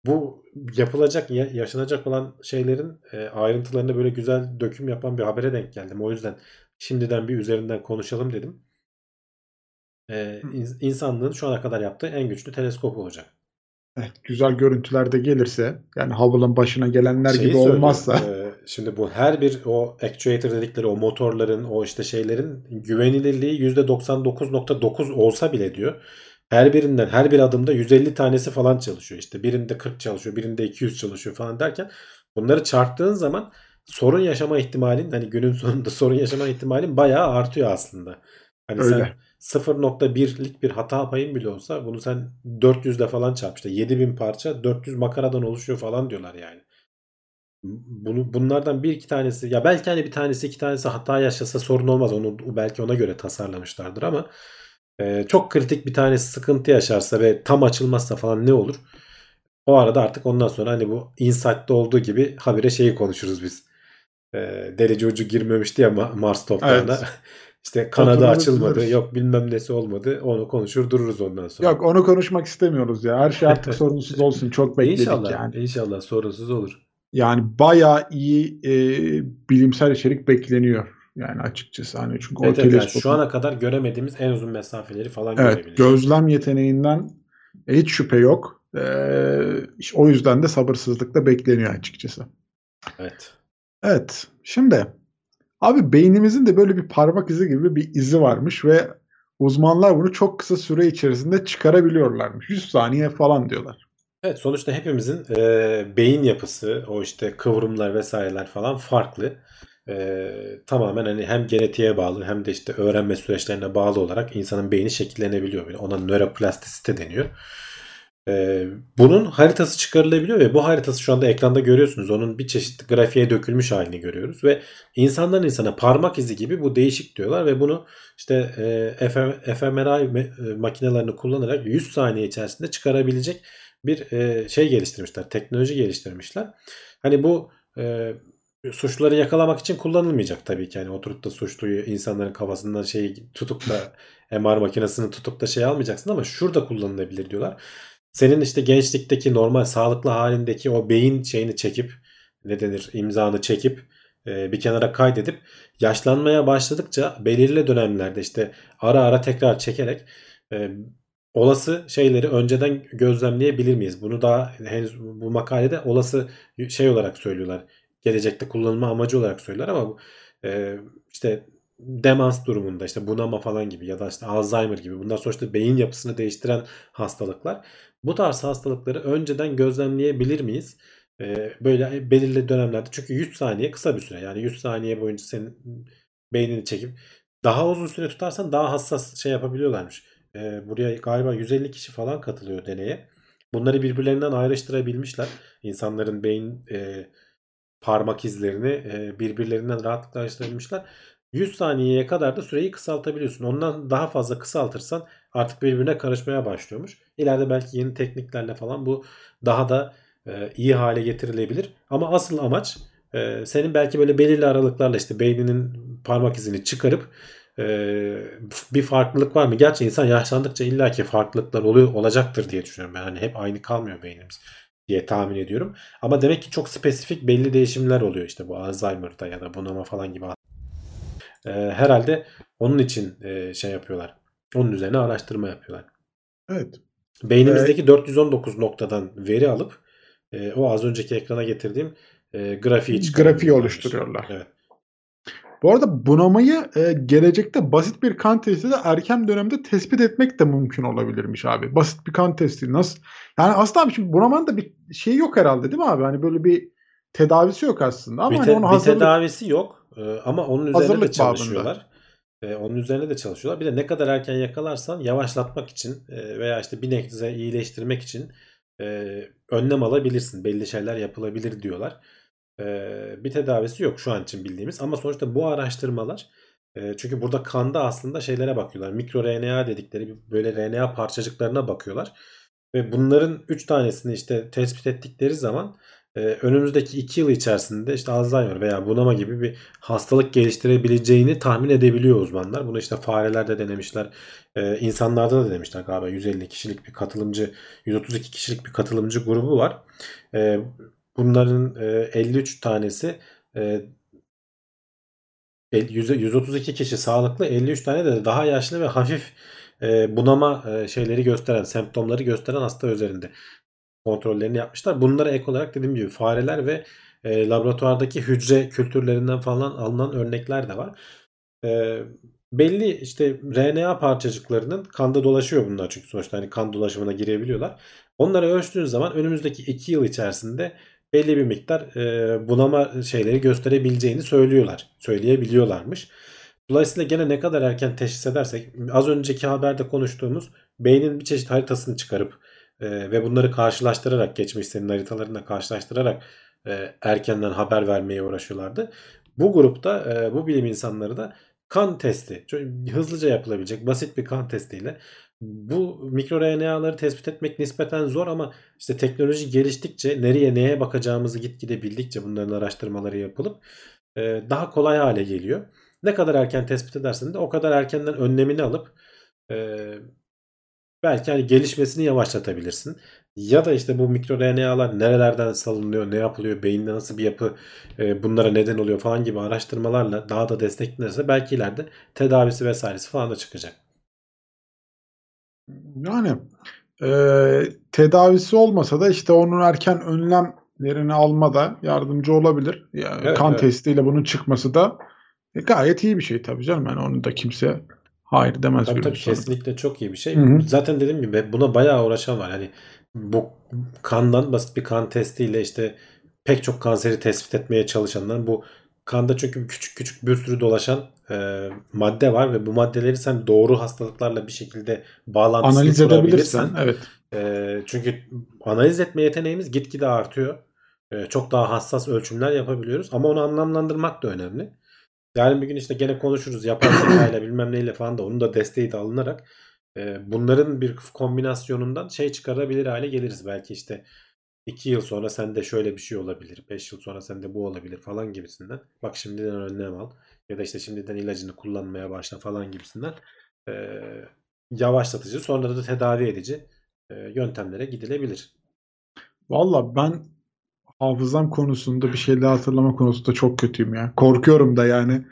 bu yapılacak, ya- yaşanacak olan şeylerin e, ayrıntılarını böyle güzel döküm yapan bir habere denk geldim. O yüzden şimdiden bir üzerinden konuşalım dedim. E, in- insanlığın şu ana kadar yaptığı en güçlü teleskop olacak. Evet, güzel görüntüler de gelirse yani Hubble'ın başına gelenler Şeyi gibi olmazsa e, şimdi bu her bir o actuator dedikleri o motorların o işte şeylerin güvenilirliği %99.9 olsa bile diyor. Her birinden her bir adımda 150 tanesi falan çalışıyor. İşte birinde 40 çalışıyor, birinde 200 çalışıyor falan derken bunları çarptığın zaman sorun yaşama ihtimalin hani günün sonunda sorun yaşama ihtimalin bayağı artıyor aslında. Hani sen öyle. 0.1'lik bir hata payın bile olsa bunu sen 400'de falan çarp işte 7000 parça 400 makaradan oluşuyor falan diyorlar yani. Bunu bunlardan bir iki tanesi ya belki hani bir tanesi iki tanesi hata yaşasa sorun olmaz. Onu belki ona göre tasarlamışlardır ama e, çok kritik bir tanesi sıkıntı yaşarsa ve tam açılmazsa falan ne olur? O arada artık ondan sonra hani bu Insight'ta olduğu gibi habire şeyi konuşuruz biz. E, delici ucu girmemişti ya Ma- Mars toprağına. Evet. İşte kanadı Otururuz açılmadı. dururuz. Yok bilmem nesi olmadı. Onu konuşur dururuz ondan sonra. Yok onu konuşmak istemiyoruz ya. Her şey artık sorunsuz olsun. Çok bekledik İnşallah. yani. İnşallah sorunsuz olur. Yani bayağı iyi e, bilimsel içerik bekleniyor. Yani açıkçası hani çünkü o Evet, evet, yani teleskopun- şu ana kadar göremediğimiz en uzun mesafeleri falan Evet, görebileceğiz. gözlem yeteneğinden hiç şüphe yok. Ee, işte o yüzden de sabırsızlıkla bekleniyor açıkçası. Evet. Evet, şimdi abi beynimizin de böyle bir parmak izi gibi bir izi varmış ve uzmanlar bunu çok kısa süre içerisinde çıkarabiliyorlarmış. 100 saniye falan diyorlar. Evet sonuçta hepimizin e, beyin yapısı, o işte kıvrımlar vesaireler falan farklı. E, tamamen hani hem genetiğe bağlı hem de işte öğrenme süreçlerine bağlı olarak insanın beyni şekillenebiliyor. Ona nöroplastisite deniyor. E, bunun haritası çıkarılabiliyor ve bu haritası şu anda ekranda görüyorsunuz. Onun bir çeşit grafiğe dökülmüş halini görüyoruz ve insandan insana parmak izi gibi bu değişik diyorlar ve bunu işte e, FM, fMRI e, makinelerini kullanarak 100 saniye içerisinde çıkarabilecek bir e, şey geliştirmişler. Teknoloji geliştirmişler. Hani bu e, suçluları yakalamak için kullanılmayacak tabii ki. Yani oturup da suçluyu insanların kafasından şeyi tutup da MR makinesini tutup da şey almayacaksın ama şurada kullanılabilir diyorlar. Senin işte gençlikteki normal sağlıklı halindeki o beyin şeyini çekip ne denir imzanı çekip e, bir kenara kaydedip yaşlanmaya başladıkça belirli dönemlerde işte ara ara tekrar çekerek e, olası şeyleri önceden gözlemleyebilir miyiz? Bunu daha henüz bu makalede olası şey olarak söylüyorlar. Gelecekte kullanılma amacı olarak söylüyorlar ama e, işte demans durumunda işte bunama falan gibi ya da işte Alzheimer gibi bunlar sonuçta beyin yapısını değiştiren hastalıklar. Bu tarz hastalıkları önceden gözlemleyebilir miyiz? E, böyle belirli dönemlerde çünkü 100 saniye kısa bir süre yani 100 saniye boyunca senin beynini çekip daha uzun süre tutarsan daha hassas şey yapabiliyorlarmış. E, buraya galiba 150 kişi falan katılıyor deneye. Bunları birbirlerinden ayrıştırabilmişler. İnsanların beyin e, parmak izlerini e, birbirlerinden rahatlıkla ayrıştırabilmişler. 100 saniyeye kadar da süreyi kısaltabiliyorsun. Ondan daha fazla kısaltırsan artık birbirine karışmaya başlıyormuş. İleride belki yeni tekniklerle falan bu daha da e, iyi hale getirilebilir. Ama asıl amaç e, senin belki böyle belirli aralıklarla işte beyninin parmak izini çıkarıp bir farklılık var mı? Gerçi insan yaşlandıkça illaki farklılıklar oluyor olacaktır diye düşünüyorum. Yani hep aynı kalmıyor beynimiz diye tahmin ediyorum. Ama demek ki çok spesifik belli değişimler oluyor işte bu Alzheimer'da ya da bunama falan gibi. E, herhalde onun için e, şey yapıyorlar. Onun üzerine araştırma yapıyorlar. Evet. Beynimizdeki 419 noktadan veri alıp e, o az önceki ekrana getirdiğim e, grafiği Grafiği oluşturuyorlar. Evet. Bu arada bunamayı e, gelecekte basit bir kan testiyle erken dönemde tespit etmek de mümkün olabilirmiş abi. Basit bir kan testi nasıl? Yani aslında abi şimdi bunamanın da bir şey yok herhalde değil mi abi? Hani böyle bir tedavisi yok aslında ama bir, hani te- onu bir hazırlık tedavisi yok e, ama onun üzerine de Hazırlık çalışıyorlar. E, onun üzerine de çalışıyorlar. Bir de ne kadar erken yakalarsan yavaşlatmak için e, veya işte bir nebze iyileştirmek için e, önlem alabilirsin. Belli şeyler yapılabilir diyorlar. Bir tedavisi yok şu an için bildiğimiz ama sonuçta bu araştırmalar çünkü burada kanda aslında şeylere bakıyorlar. Mikro RNA dedikleri böyle RNA parçacıklarına bakıyorlar. Ve bunların 3 tanesini işte tespit ettikleri zaman önümüzdeki 2 yıl içerisinde işte Alzheimer veya bunama gibi bir hastalık geliştirebileceğini tahmin edebiliyor uzmanlar. Bunu işte farelerde denemişler. İnsanlarda da denemişler galiba 150 kişilik bir katılımcı 132 kişilik bir katılımcı grubu var. Bunların e, 53 tanesi e, yüze- 132 kişi sağlıklı 53 tane de daha yaşlı ve hafif e, bunama e, şeyleri gösteren semptomları gösteren hasta üzerinde kontrollerini yapmışlar. Bunlara ek olarak dediğim gibi fareler ve e, laboratuvardaki hücre kültürlerinden falan alınan örnekler de var. E, belli işte RNA parçacıklarının kanda dolaşıyor bunlar çünkü sonuçta hani kan dolaşımına girebiliyorlar. Onları ölçtüğün zaman önümüzdeki 2 yıl içerisinde belli bir miktar e, bunama şeyleri gösterebileceğini söylüyorlar. Söyleyebiliyorlarmış. Dolayısıyla gene ne kadar erken teşhis edersek az önceki haberde konuştuğumuz beynin bir çeşit haritasını çıkarıp e, ve bunları karşılaştırarak geçmiş senin haritalarına karşılaştırarak e, erkenden haber vermeye uğraşıyorlardı. Bu grupta e, bu bilim insanları da kan testi hızlıca yapılabilecek basit bir kan testiyle bu mikro RNA'ları tespit etmek nispeten zor ama işte teknoloji geliştikçe nereye neye bakacağımızı gitgide bildikçe bunların araştırmaları yapılıp e, daha kolay hale geliyor. Ne kadar erken tespit edersen de o kadar erkenden önlemini alıp e, belki hani gelişmesini yavaşlatabilirsin. Ya da işte bu mikro RNA'lar nerelerden salınıyor, ne yapılıyor, beyinde nasıl bir yapı e, bunlara neden oluyor falan gibi araştırmalarla daha da desteklenirse belki ileride tedavisi vesairesi falan da çıkacak. Yani e, tedavisi olmasa da işte onun erken önlemlerini almada yardımcı olabilir. Yani Evet, kan evet. testiyle bunun çıkması da e, gayet iyi bir şey tabii canım. Yani onu da kimse hayır demez. Tabii tabii kesinlikle çok iyi bir şey. Hı hı. Zaten dediğim gibi buna bayağı uğraşan var. Hani bu kandan basit bir kan testiyle işte pek çok kanseri tespit etmeye çalışanlar bu kanda çünkü küçük küçük bir sürü dolaşan e, madde var ve bu maddeleri sen doğru hastalıklarla bir şekilde bağlantısını Analiz edebilirsen evet. e, çünkü analiz etme yeteneğimiz gitgide artıyor. E, çok daha hassas ölçümler yapabiliyoruz ama onu anlamlandırmak da önemli. Yarın bir gün işte gene konuşuruz yapay zeka ile bilmem neyle falan da onun da desteği de alınarak e, bunların bir kombinasyonundan şey çıkarabilir hale geliriz. Belki işte 2 yıl sonra sende şöyle bir şey olabilir. 5 yıl sonra sende bu olabilir falan gibisinden. Bak şimdiden önlem al. Ya da işte şimdiden ilacını kullanmaya başla falan gibisinden. E, yavaşlatıcı sonra da tedavi edici e, yöntemlere gidilebilir. Valla ben hafızam konusunda bir şeyler hatırlama konusunda çok kötüyüm ya. Korkuyorum da yani.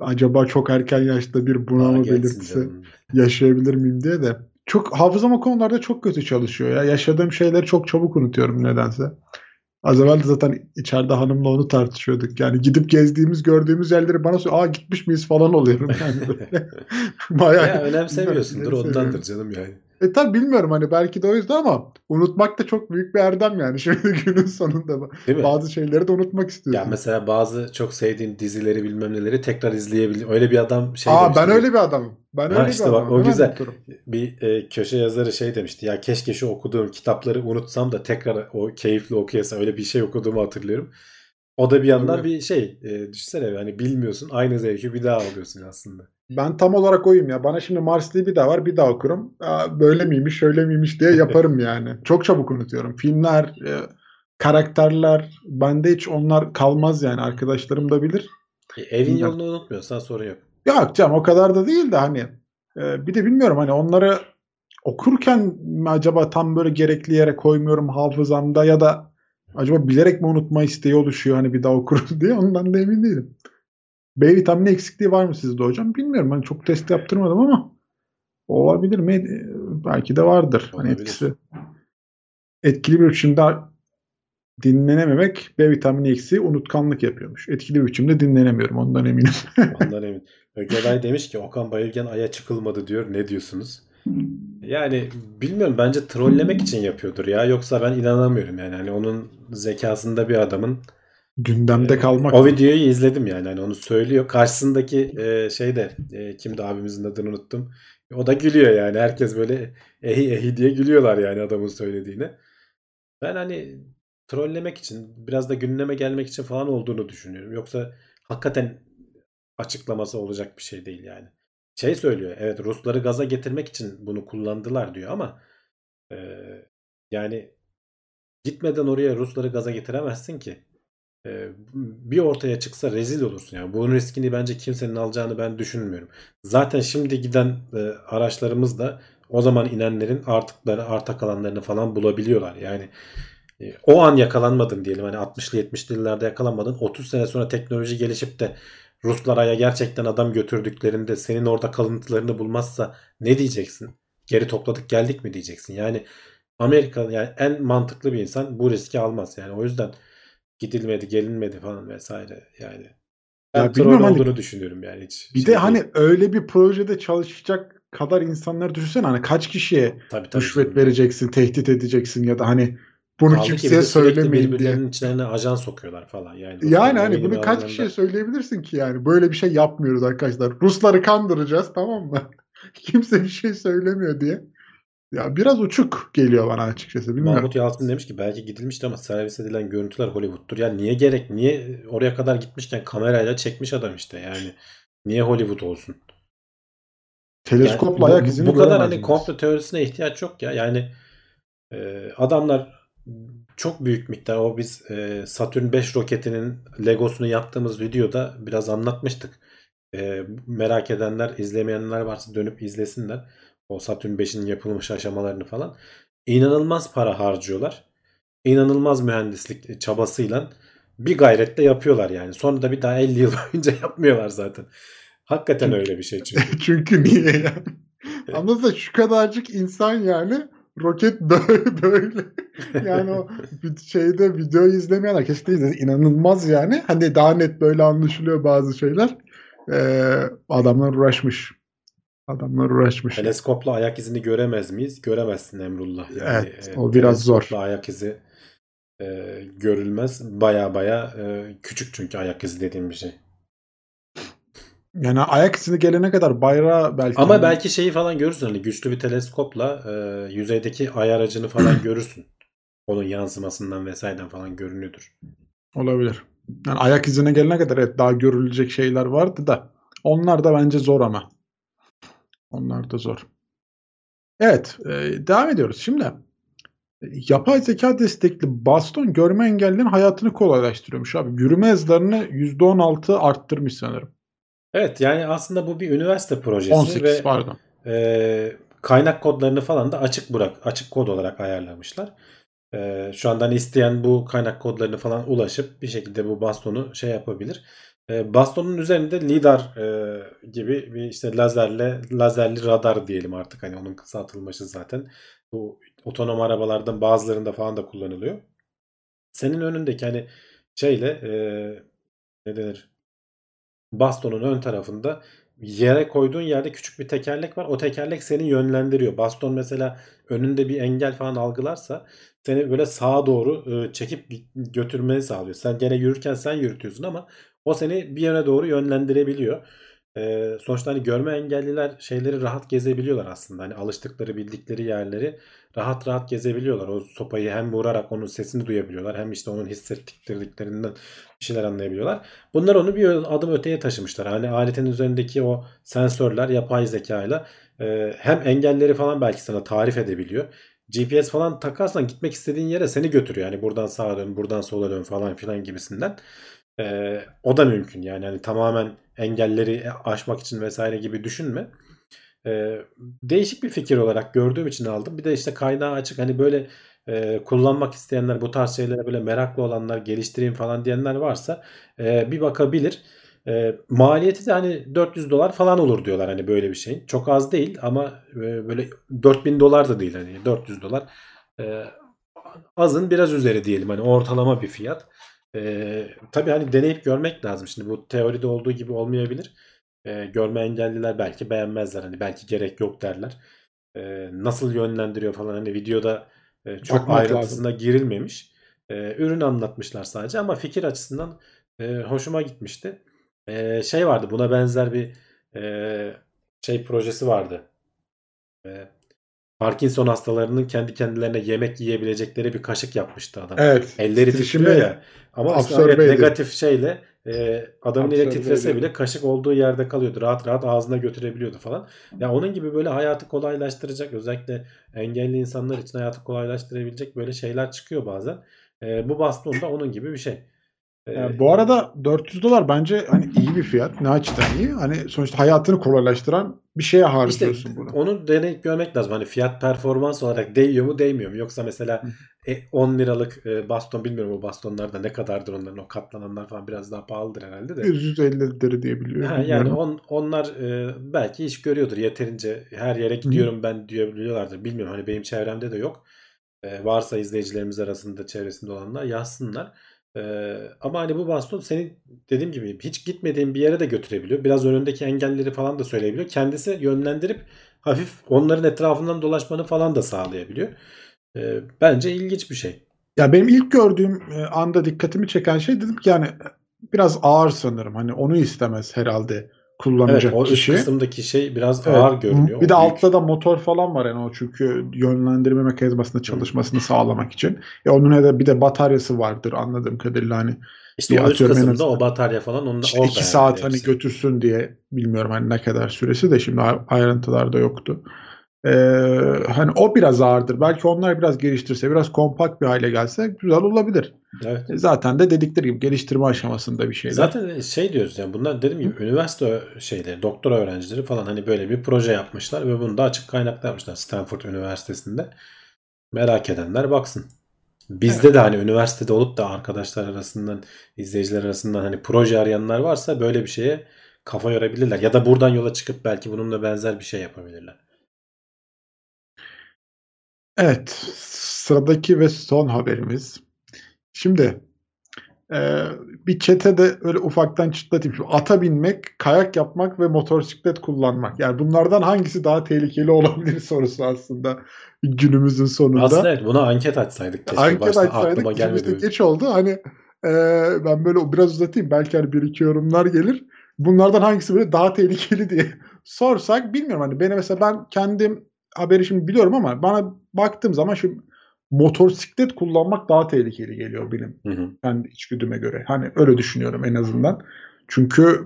Acaba çok erken yaşta bir bunalma belirtisi canım. yaşayabilir miyim diye de. Çok hafızam o konularda çok kötü çalışıyor ya. Yaşadığım şeyleri çok çabuk unutuyorum nedense. Az evvel de zaten içeride hanımla onu tartışıyorduk. Yani gidip gezdiğimiz, gördüğümüz yerleri bana söyle, aa gitmiş miyiz falan oluyorum yani. Bayağı Ya önemsemiyorsundur ondandır canım yani. E tabi bilmiyorum hani belki de o yüzden ama unutmak da çok büyük bir erdem yani şimdi günün sonunda. Değil mi? Bazı şeyleri de unutmak Ya istiyorsun. mesela bazı çok sevdiğin dizileri bilmem neleri tekrar izleyebilir. Öyle bir adam şey Aa demişti. ben öyle bir adamım. Ben Ha öyle işte bir bak, adamım. o güzel. unuturum. Bir e, köşe yazarı şey demişti. Ya keşke şu okuduğum kitapları unutsam da tekrar o keyifli okuyasam. Öyle bir şey okuduğumu hatırlıyorum. O da bir yandan bir şey. E, düşünsene hani bilmiyorsun. Aynı zevki bir daha alıyorsun aslında. Ben tam olarak oyum ya. Bana şimdi Marslı'yı bir daha var bir daha okurum. Aa, böyle miymiş şöyle miymiş diye yaparım yani. Çok çabuk unutuyorum. Filmler, e, karakterler bende hiç onlar kalmaz yani. Arkadaşlarım da bilir. E, evin yolunu unutmuyorsan sorun yok. Yok canım o kadar da değil de hani e, bir de bilmiyorum hani onları okurken mi acaba tam böyle gerekli yere koymuyorum hafızamda ya da acaba bilerek mi unutma isteği oluşuyor hani bir daha okurum diye ondan da emin değilim. B vitamini eksikliği var mı sizde hocam? Bilmiyorum. Ben çok test yaptırmadım ama olabilir mi? E, Belki de vardır. Hani Olabilir. etkisi. Etkili bir biçimde dinlenememek B vitamini eksiği unutkanlık yapıyormuş. Etkili bir biçimde dinlenemiyorum. Ondan eminim. Ondan emin. Ögey demiş ki Okan Bayülgen aya çıkılmadı diyor. Ne diyorsunuz? Yani bilmiyorum bence trollemek için yapıyordur ya. Yoksa ben inanamıyorum yani. Hani onun zekasında bir adamın Gündemde Ee, kalmak. O videoyu izledim yani. Hani onu söylüyor. Karşısındaki e, şey de e, kimdi abimizin adını unuttum. O da gülüyor yani. Herkes böyle ehi ehi diye gülüyorlar yani adamın söylediğine. Ben hani trollemek için biraz da gündeme gelmek için falan olduğunu düşünüyorum. Yoksa hakikaten açıklaması olacak bir şey değil yani. Şey söylüyor. Evet Rusları gaza getirmek için bunu kullandılar diyor ama e, yani gitmeden oraya Rusları gaza getiremezsin ki. Ee, bir ortaya çıksa rezil olursun yani. Bunun riskini bence kimsenin alacağını ben düşünmüyorum. Zaten şimdi giden e, araçlarımız da o zaman inenlerin artıkları, arta kalanlarını falan bulabiliyorlar. Yani e, o an yakalanmadın diyelim. Hani 60'lı 70'li yıllarda yakalanmadın. 30 sene sonra teknoloji gelişip de Ruslar aya gerçekten adam götürdüklerinde senin orada kalıntılarını bulmazsa ne diyeceksin? Geri topladık geldik mi diyeceksin? Yani Amerika yani en mantıklı bir insan bu riski almaz. Yani o yüzden gidilmedi, gelinmedi falan vesaire yani. Ben Ya troll hani- olduğunu düşünüyorum yani hiç. Bir şey de değil. hani öyle bir projede çalışacak kadar insanları düşünsene hani kaç kişiye tabii, tabii rüşvet canım. vereceksin, tehdit edeceksin ya da hani bunu Kaldı ki kimseye sürekli söylemeyin diye. içlerine ajan sokuyorlar falan yani. Yani hani bunu kaç aralarında- kişiye söyleyebilirsin ki yani böyle bir şey yapmıyoruz arkadaşlar. Rusları kandıracağız tamam mı? Kimse bir şey söylemiyor diye. Ya biraz uçuk geliyor bana açıkçası bilmiyorum. Mahmut Yalçın demiş ki belki gidilmiştir ama servis edilen görüntüler Hollywood'tur. Ya niye gerek? Niye oraya kadar gitmişken kamerayla çekmiş adam işte yani. Niye Hollywood olsun? Teleskopla Yani ayak izini Bu kadar hani komplo teorisine ihtiyaç yok ya. Yani e, adamlar çok büyük miktar o biz e, Saturn 5 roketinin Legosunu yaptığımız videoda biraz anlatmıştık. E, merak edenler, izlemeyenler varsa dönüp izlesinler. O Saturn 5'in yapılmış aşamalarını falan. İnanılmaz para harcıyorlar. İnanılmaz mühendislik çabasıyla bir gayretle yapıyorlar yani. Sonra da bir daha 50 yıl boyunca yapmıyorlar zaten. Hakikaten öyle bir şey çünkü. Çünkü niye ya? Anladın şu kadarcık insan yani roket böyle böyle. Yani o şeyde videoyu izlemeyenler kesinlikle. İnanılmaz yani. Hani daha net böyle anlaşılıyor bazı şeyler. Ee, adamlar uğraşmış. Adamlar uğraşmış. Teleskopla ayak izini göremez miyiz? Göremezsin Emrullah. Yani, Evet, e, o biraz zor. ayak izi e, görülmez. Baya baya e, küçük çünkü ayak izi dediğim bir şey. Yani ayak izine gelene kadar bayrağı belki. Ama hani- belki şeyi falan görürsün. Hani güçlü bir teleskopla e, yüzeydeki ay aracını falan görürsün. Onun yansımasından vesaireden falan görünüyordur. Olabilir. Yani ayak izine gelene kadar evet daha görülecek şeyler vardı da onlar da bence zor ama. Onlar da zor. Evet, e, devam ediyoruz. Şimdi yapay zeka destekli baston görme engellilerin hayatını kolaylaştırıyormuş abi. Yürüme hızlarını %16 arttırmış sanırım. Evet yani aslında bu bir üniversite projesi 18 ve pardon. e, kaynak kodlarını falan da açık bırak açık kod olarak ayarlamışlar. E, şu andan isteyen bu kaynak kodlarını falan ulaşıp bir şekilde bu bastonu şey yapabilir. E, bastonun üzerinde lidar e, gibi bir işte lazerle lazerli radar diyelim artık hani onun kısaltılması zaten. Bu otonom arabalardan bazılarında falan da kullanılıyor. Senin önündeki hani şeyle e, ne denir? Bastonun ön tarafında yere koyduğun yerde küçük bir tekerlek var. O tekerlek seni yönlendiriyor. Baston mesela önünde bir engel falan algılarsa seni böyle sağa doğru e, çekip götürmeni sağlıyor. Sen gene yürürken sen yürütüyorsun ama o seni bir yöne doğru yönlendirebiliyor. E, sonuçta hani görme engelliler şeyleri rahat gezebiliyorlar aslında. Hani alıştıkları bildikleri yerleri rahat rahat gezebiliyorlar. O sopayı hem vurarak onun sesini duyabiliyorlar hem işte onun hissettirdiklerinden bir şeyler anlayabiliyorlar. Bunlar onu bir adım öteye taşımışlar. Hani aletin üzerindeki o sensörler yapay zekayla e, hem engelleri falan belki sana tarif edebiliyor. GPS falan takarsan gitmek istediğin yere seni götürüyor. Yani buradan sağa dön, buradan sola dön falan filan gibisinden. E, o da mümkün yani. yani tamamen engelleri aşmak için vesaire gibi düşünme. Ee, değişik bir fikir olarak gördüğüm için aldım. Bir de işte kaynağı açık hani böyle e, kullanmak isteyenler bu tarz şeylere böyle meraklı olanlar geliştireyim falan diyenler varsa e, bir bakabilir. E, maliyeti de hani 400 dolar falan olur diyorlar hani böyle bir şeyin. Çok az değil ama e, böyle 4000 dolar da değil hani 400 dolar. E, azın biraz üzeri diyelim hani ortalama bir fiyat. E, tabii hani deneyip görmek lazım. Şimdi bu teoride olduğu gibi olmayabilir. E, görme engelliler belki beğenmezler. Hani belki gerek yok derler. E, nasıl yönlendiriyor falan hani videoda e, çok Bakmak ayrıntısına lazım. girilmemiş. E, ürün anlatmışlar sadece ama fikir açısından e, hoşuma gitmişti. E, şey vardı buna benzer bir e, şey projesi vardı. E, Parkinson hastalarının kendi kendilerine yemek yiyebilecekleri bir kaşık yapmıştı adam. Evet. Elleri titriyor ya. Ama evet, ediyor. negatif şeyle e, adamın eli titrese bile kaşık olduğu yerde kalıyordu. Rahat rahat ağzına götürebiliyordu falan. Ya onun gibi böyle hayatı kolaylaştıracak özellikle engelli insanlar için hayatı kolaylaştırabilecek böyle şeyler çıkıyor bazen. E, bu baston da onun gibi bir şey. E, Yani bu arada 400 dolar bence hani iyi bir fiyat. Ne açıdan iyi? Hani sonuçta hayatını kolaylaştıran bir şeye İşte harcıyorsun bunu. onu deneyip görmek lazım. Hani fiyat performans olarak değiyor mu değmiyor mu? Yoksa mesela e, 10 liralık e, baston bilmiyorum o bastonlar da ne kadardır onların o katlananlar falan biraz daha pahalıdır herhalde de. 150 lira diye biliyorum. Ha, yani on, onlar e, belki iş görüyordur yeterince her yere gidiyorum ben diyebiliyorlardır. Bilmiyorum hani benim çevremde de yok. E, varsa izleyicilerimiz arasında çevresinde olanlar yazsınlar. E, ama hani bu baston senin dediğim gibi hiç gitmediğin bir yere de götürebiliyor. Biraz önündeki engelleri falan da söyleyebiliyor. Kendisi yönlendirip hafif onların etrafından dolaşmanı falan da sağlayabiliyor. E, bence ilginç bir şey. Ya benim ilk gördüğüm e, anda dikkatimi çeken şey dedim ki yani biraz ağır sanırım. Hani onu istemez herhalde Evet kullanacak o üst kişi. kısımdaki şey biraz Evet. ağır görünüyor. Bir de O büyük. altta da motor falan var yani o çünkü yönlendirme mekanizmasının çalışmasını sağlamak için. Ya onun da bir de bataryası vardır anladığım kadarıyla hani İşte o üst kısımda azından. o batarya falan onda işte orada iki yani saat hani hepsi. götürsün diye bilmiyorum hani ne kadar süresi de şimdi ay- ayrıntılarda yoktu. Ee, hani o biraz ağırdır. Belki onlar biraz geliştirse, biraz kompakt bir hale gelse güzel olabilir. Evet. E, Zaten de dedikleri gibi geliştirme aşamasında bir şeyler. Zaten şey diyoruz yani bunlar dediğim gibi üniversite şeyleri, doktora öğrencileri falan hani böyle bir proje yapmışlar ve bunu da açık kaynakta yapmışlar Stanford Üniversitesi'nde. Merak edenler baksın. Bizde de hani üniversitede olup da arkadaşlar arasından, izleyiciler arasından hani proje arayanlar varsa böyle bir şeye kafa yorabilirler. Ya da buradan yola çıkıp belki bununla benzer bir şey yapabilirler. Evet, sıradaki ve son haberimiz. Şimdi e, bir çetede öyle ufaktan çıtlatayım. Şimdi ata binmek, kayak yapmak ve motosiklet kullanmak. Yani bunlardan hangisi daha tehlikeli olabilir sorusu aslında günümüzün sonunda. Aslında evet buna anket açsaydık keşke. Anket Başta açsaydık. aklıma gelmedi. geç oldu. Hani e, ben böyle biraz uzatayım. Belki hani bir iki yorumlar gelir. Bunlardan hangisi böyle daha tehlikeli diye sorsak bilmiyorum. Hani beni mesela ben kendim haberi şimdi biliyorum ama bana baktığım zaman şu motosiklet kullanmak daha tehlikeli geliyor benim Hı hı. kendi içgüdüme göre. Hani öyle düşünüyorum en azından. Çünkü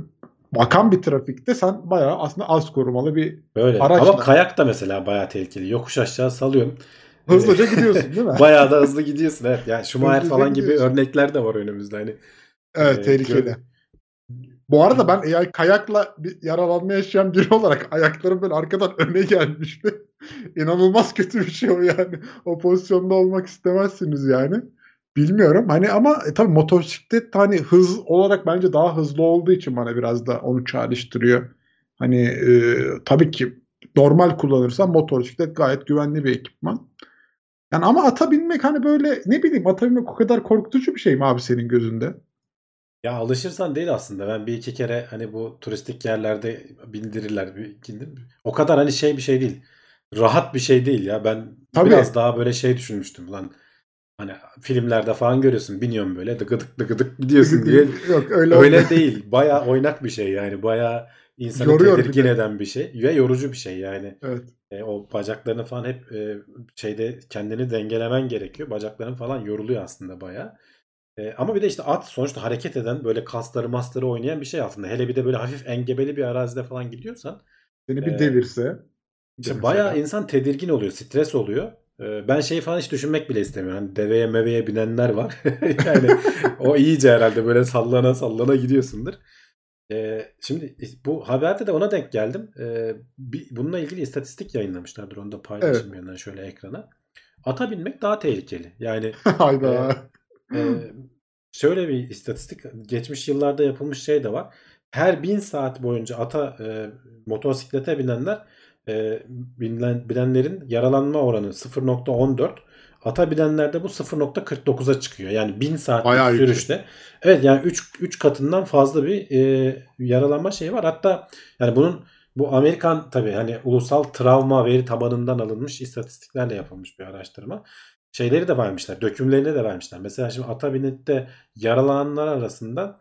bakan bir trafikte sen bayağı aslında az korumalı bir Böyle. Araçla. Ama kayak da mesela bayağı tehlikeli. Yokuş aşağı salıyorsun. hızlıca gidiyorsun değil mi? Bayağı da hızlı gidiyorsun evet. Yani Schumacher falan gibi gidiyorsun. örnekler de var önümüzde hani. Evet Ee, tehlikeli. gö- Bu arada ben eğer kayakla bir yaralanma yaşayan biri olarak ayaklarım böyle arkadan öne gelmişti. İnanılmaz kötü bir şey o yani. O pozisyonda olmak istemezsiniz yani. Bilmiyorum hani ama e, tabii motosiklet hani hız olarak bence daha hızlı olduğu için bana biraz da onu çağrıştırıyor. Hani e, tabii ki normal kullanırsan motosiklet gayet güvenli bir ekipman. Yani ama ata binmek hani böyle ne bileyim ata binmek o kadar korkutucu bir şey mi abi senin gözünde? Ya alışırsan değil aslında. Ben bir iki kere hani bu turistik yerlerde bindirirler. Bir- bindim. O kadar hani şey bir şey değil. Rahat bir şey değil ya. Ben Tabii. biraz daha böyle şey düşünmüştüm lan. Hani filmlerde falan görüyorsun. Biniyorsun böyle dıgıdık dıgıdık gidiyorsun diye. Yok öyle, Öyle olmuyor. değil. Baya oynak bir şey yani. Baya insanı Yoruyor bir tedirgin de. eden bir şey. Ve yorucu bir şey yani. Evet. E, o bacaklarını falan hep e, şeyde kendini dengelemen gerekiyor. Bacakların falan yoruluyor aslında baya. E, ama bir de işte at sonuçta hareket eden böyle kasları masları oynayan bir şey aslında. Hele bir de böyle hafif engebeli bir arazide falan gidiyorsan Seni bir Ee, devirse. işte bayağı insan tedirgin oluyor, stres oluyor. E, ben şeyi falan hiç düşünmek bile istemiyorum. Hani deveye meveye binenler var. yani o iyice herhalde böyle sallana sallana gidiyorsundur. E, şimdi bu haberde de ona denk geldim. E, bir, bununla ilgili istatistik yayınlamışlardır. Onu da paylaşayım yandan şöyle ekrana. Ata binmek daha tehlikeli. Yani Hayda. Ee, şöyle bir istatistik geçmiş yıllarda yapılmış şey de var. Her bin saat boyunca ata e, motosiklete binenler e, binilen, binenlerin yaralanma oranı 0.14 ata binenlerde bu 0.49'a çıkıyor. Yani bin saatlik Bayağı yüksek. sürüşte. Evet yani 3 3 katından fazla bir e, yaralanma şeyi var. Hatta yani bunun bu Amerikan tabii hani ulusal travma veri tabanından alınmış istatistiklerle yapılmış bir araştırma şeyleri de vermişler. Dökümlerini de vermişler. Mesela şimdi ata binip de yaralananlar arasında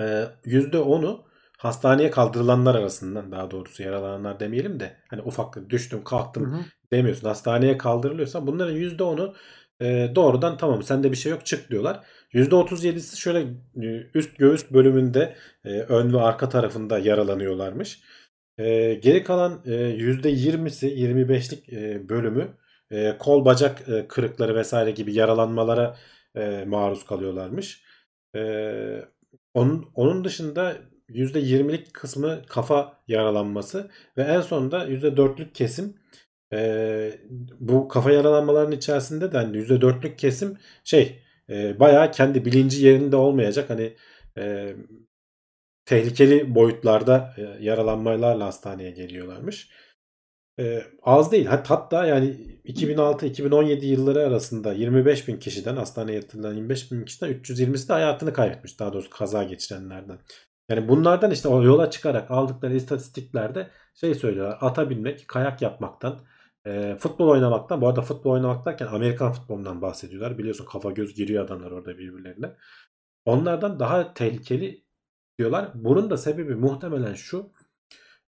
e, %10'u hastaneye kaldırılanlar arasından daha doğrusu yaralananlar demeyelim de hani ufak düştüm Hı kalktım hı. demiyorsun. Hastaneye kaldırılıyorsa bunların %10'u e, doğrudan tamam sende bir şey yok çık diyorlar. %37'si şöyle e, üst göğüs bölümünde e, ön ve arka tarafında yaralanıyorlarmış. E, geri kalan e, %20'si 25'lik e, bölümü e, kol bacak e, kırıkları vesaire gibi yaralanmalara e, maruz kalıyorlarmış. E, onun, onun dışında %20'lik kısmı kafa yaralanması ve en sonunda %4'lük kesim e, bu kafa yaralanmalarının içerisinde de hani %4'lük kesim şey e, bayağı kendi bilinci yerinde olmayacak hani e, tehlikeli boyutlarda e, yaralanmalarla hastaneye geliyorlarmış. E, az değil. Hat- Hatta yani 2006-2017 yılları arasında 25 bin kişiden hastaneye yatırılan 25 bin kişiden 320'si de hayatını kaybetmiş. Daha doğrusu kaza geçirenlerden. Yani bunlardan işte o yola çıkarak aldıkları istatistiklerde şey söylüyorlar. Ata binmek, kayak yapmaktan, e, futbol oynamaktan. Bu arada futbol oynamak derken Amerikan futbolundan bahsediyorlar. Biliyorsun kafa göz giriyor adamlar orada birbirlerine. Onlardan daha tehlikeli diyorlar. Bunun da sebebi muhtemelen şu.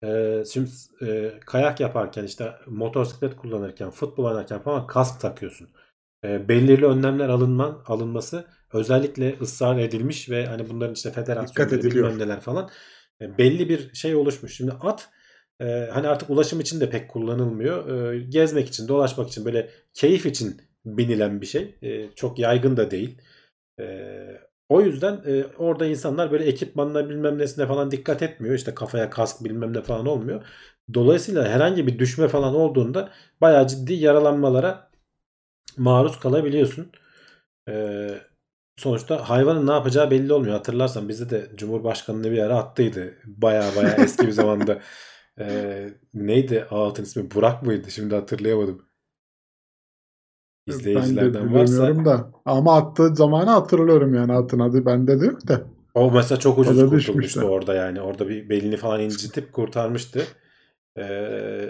Ee, şimdi e, kayak yaparken işte motosiklet kullanırken futbol oynarken falan kask takıyorsun. Ee, belirli önlemler alınman alınması özellikle ısrar edilmiş ve hani bunların işte federasyonları bilmem neler falan e, belli bir şey oluşmuş. Şimdi at e, hani artık ulaşım için de pek kullanılmıyor. E, gezmek için, dolaşmak için böyle keyif için binilen bir şey. E, çok yaygın da değil. E, o yüzden e, orada insanlar böyle ekipmanla bilmem nesine falan dikkat etmiyor. İşte kafaya kask bilmem ne falan olmuyor. Dolayısıyla herhangi bir düşme falan olduğunda bayağı ciddi yaralanmalara maruz kalabiliyorsun. E, sonuçta hayvanın ne yapacağı belli olmuyor. Hatırlarsan bizde de Cumhurbaşkanı'nı bir ara attıydı. Bayağı bayağı eski bir zamanda. E, neydi ağıtın ismi? Burak mıydı? Şimdi hatırlayamadım. Ben de İzleyicilerden varsa da. Ama attığı zamanı hatırlıyorum yani atın adı bende de yok da. O mesela çok ucuz da kurtulmuştu düşmüştü. orada yani. Orada bir belini falan incitip kurtarmıştı. Ee,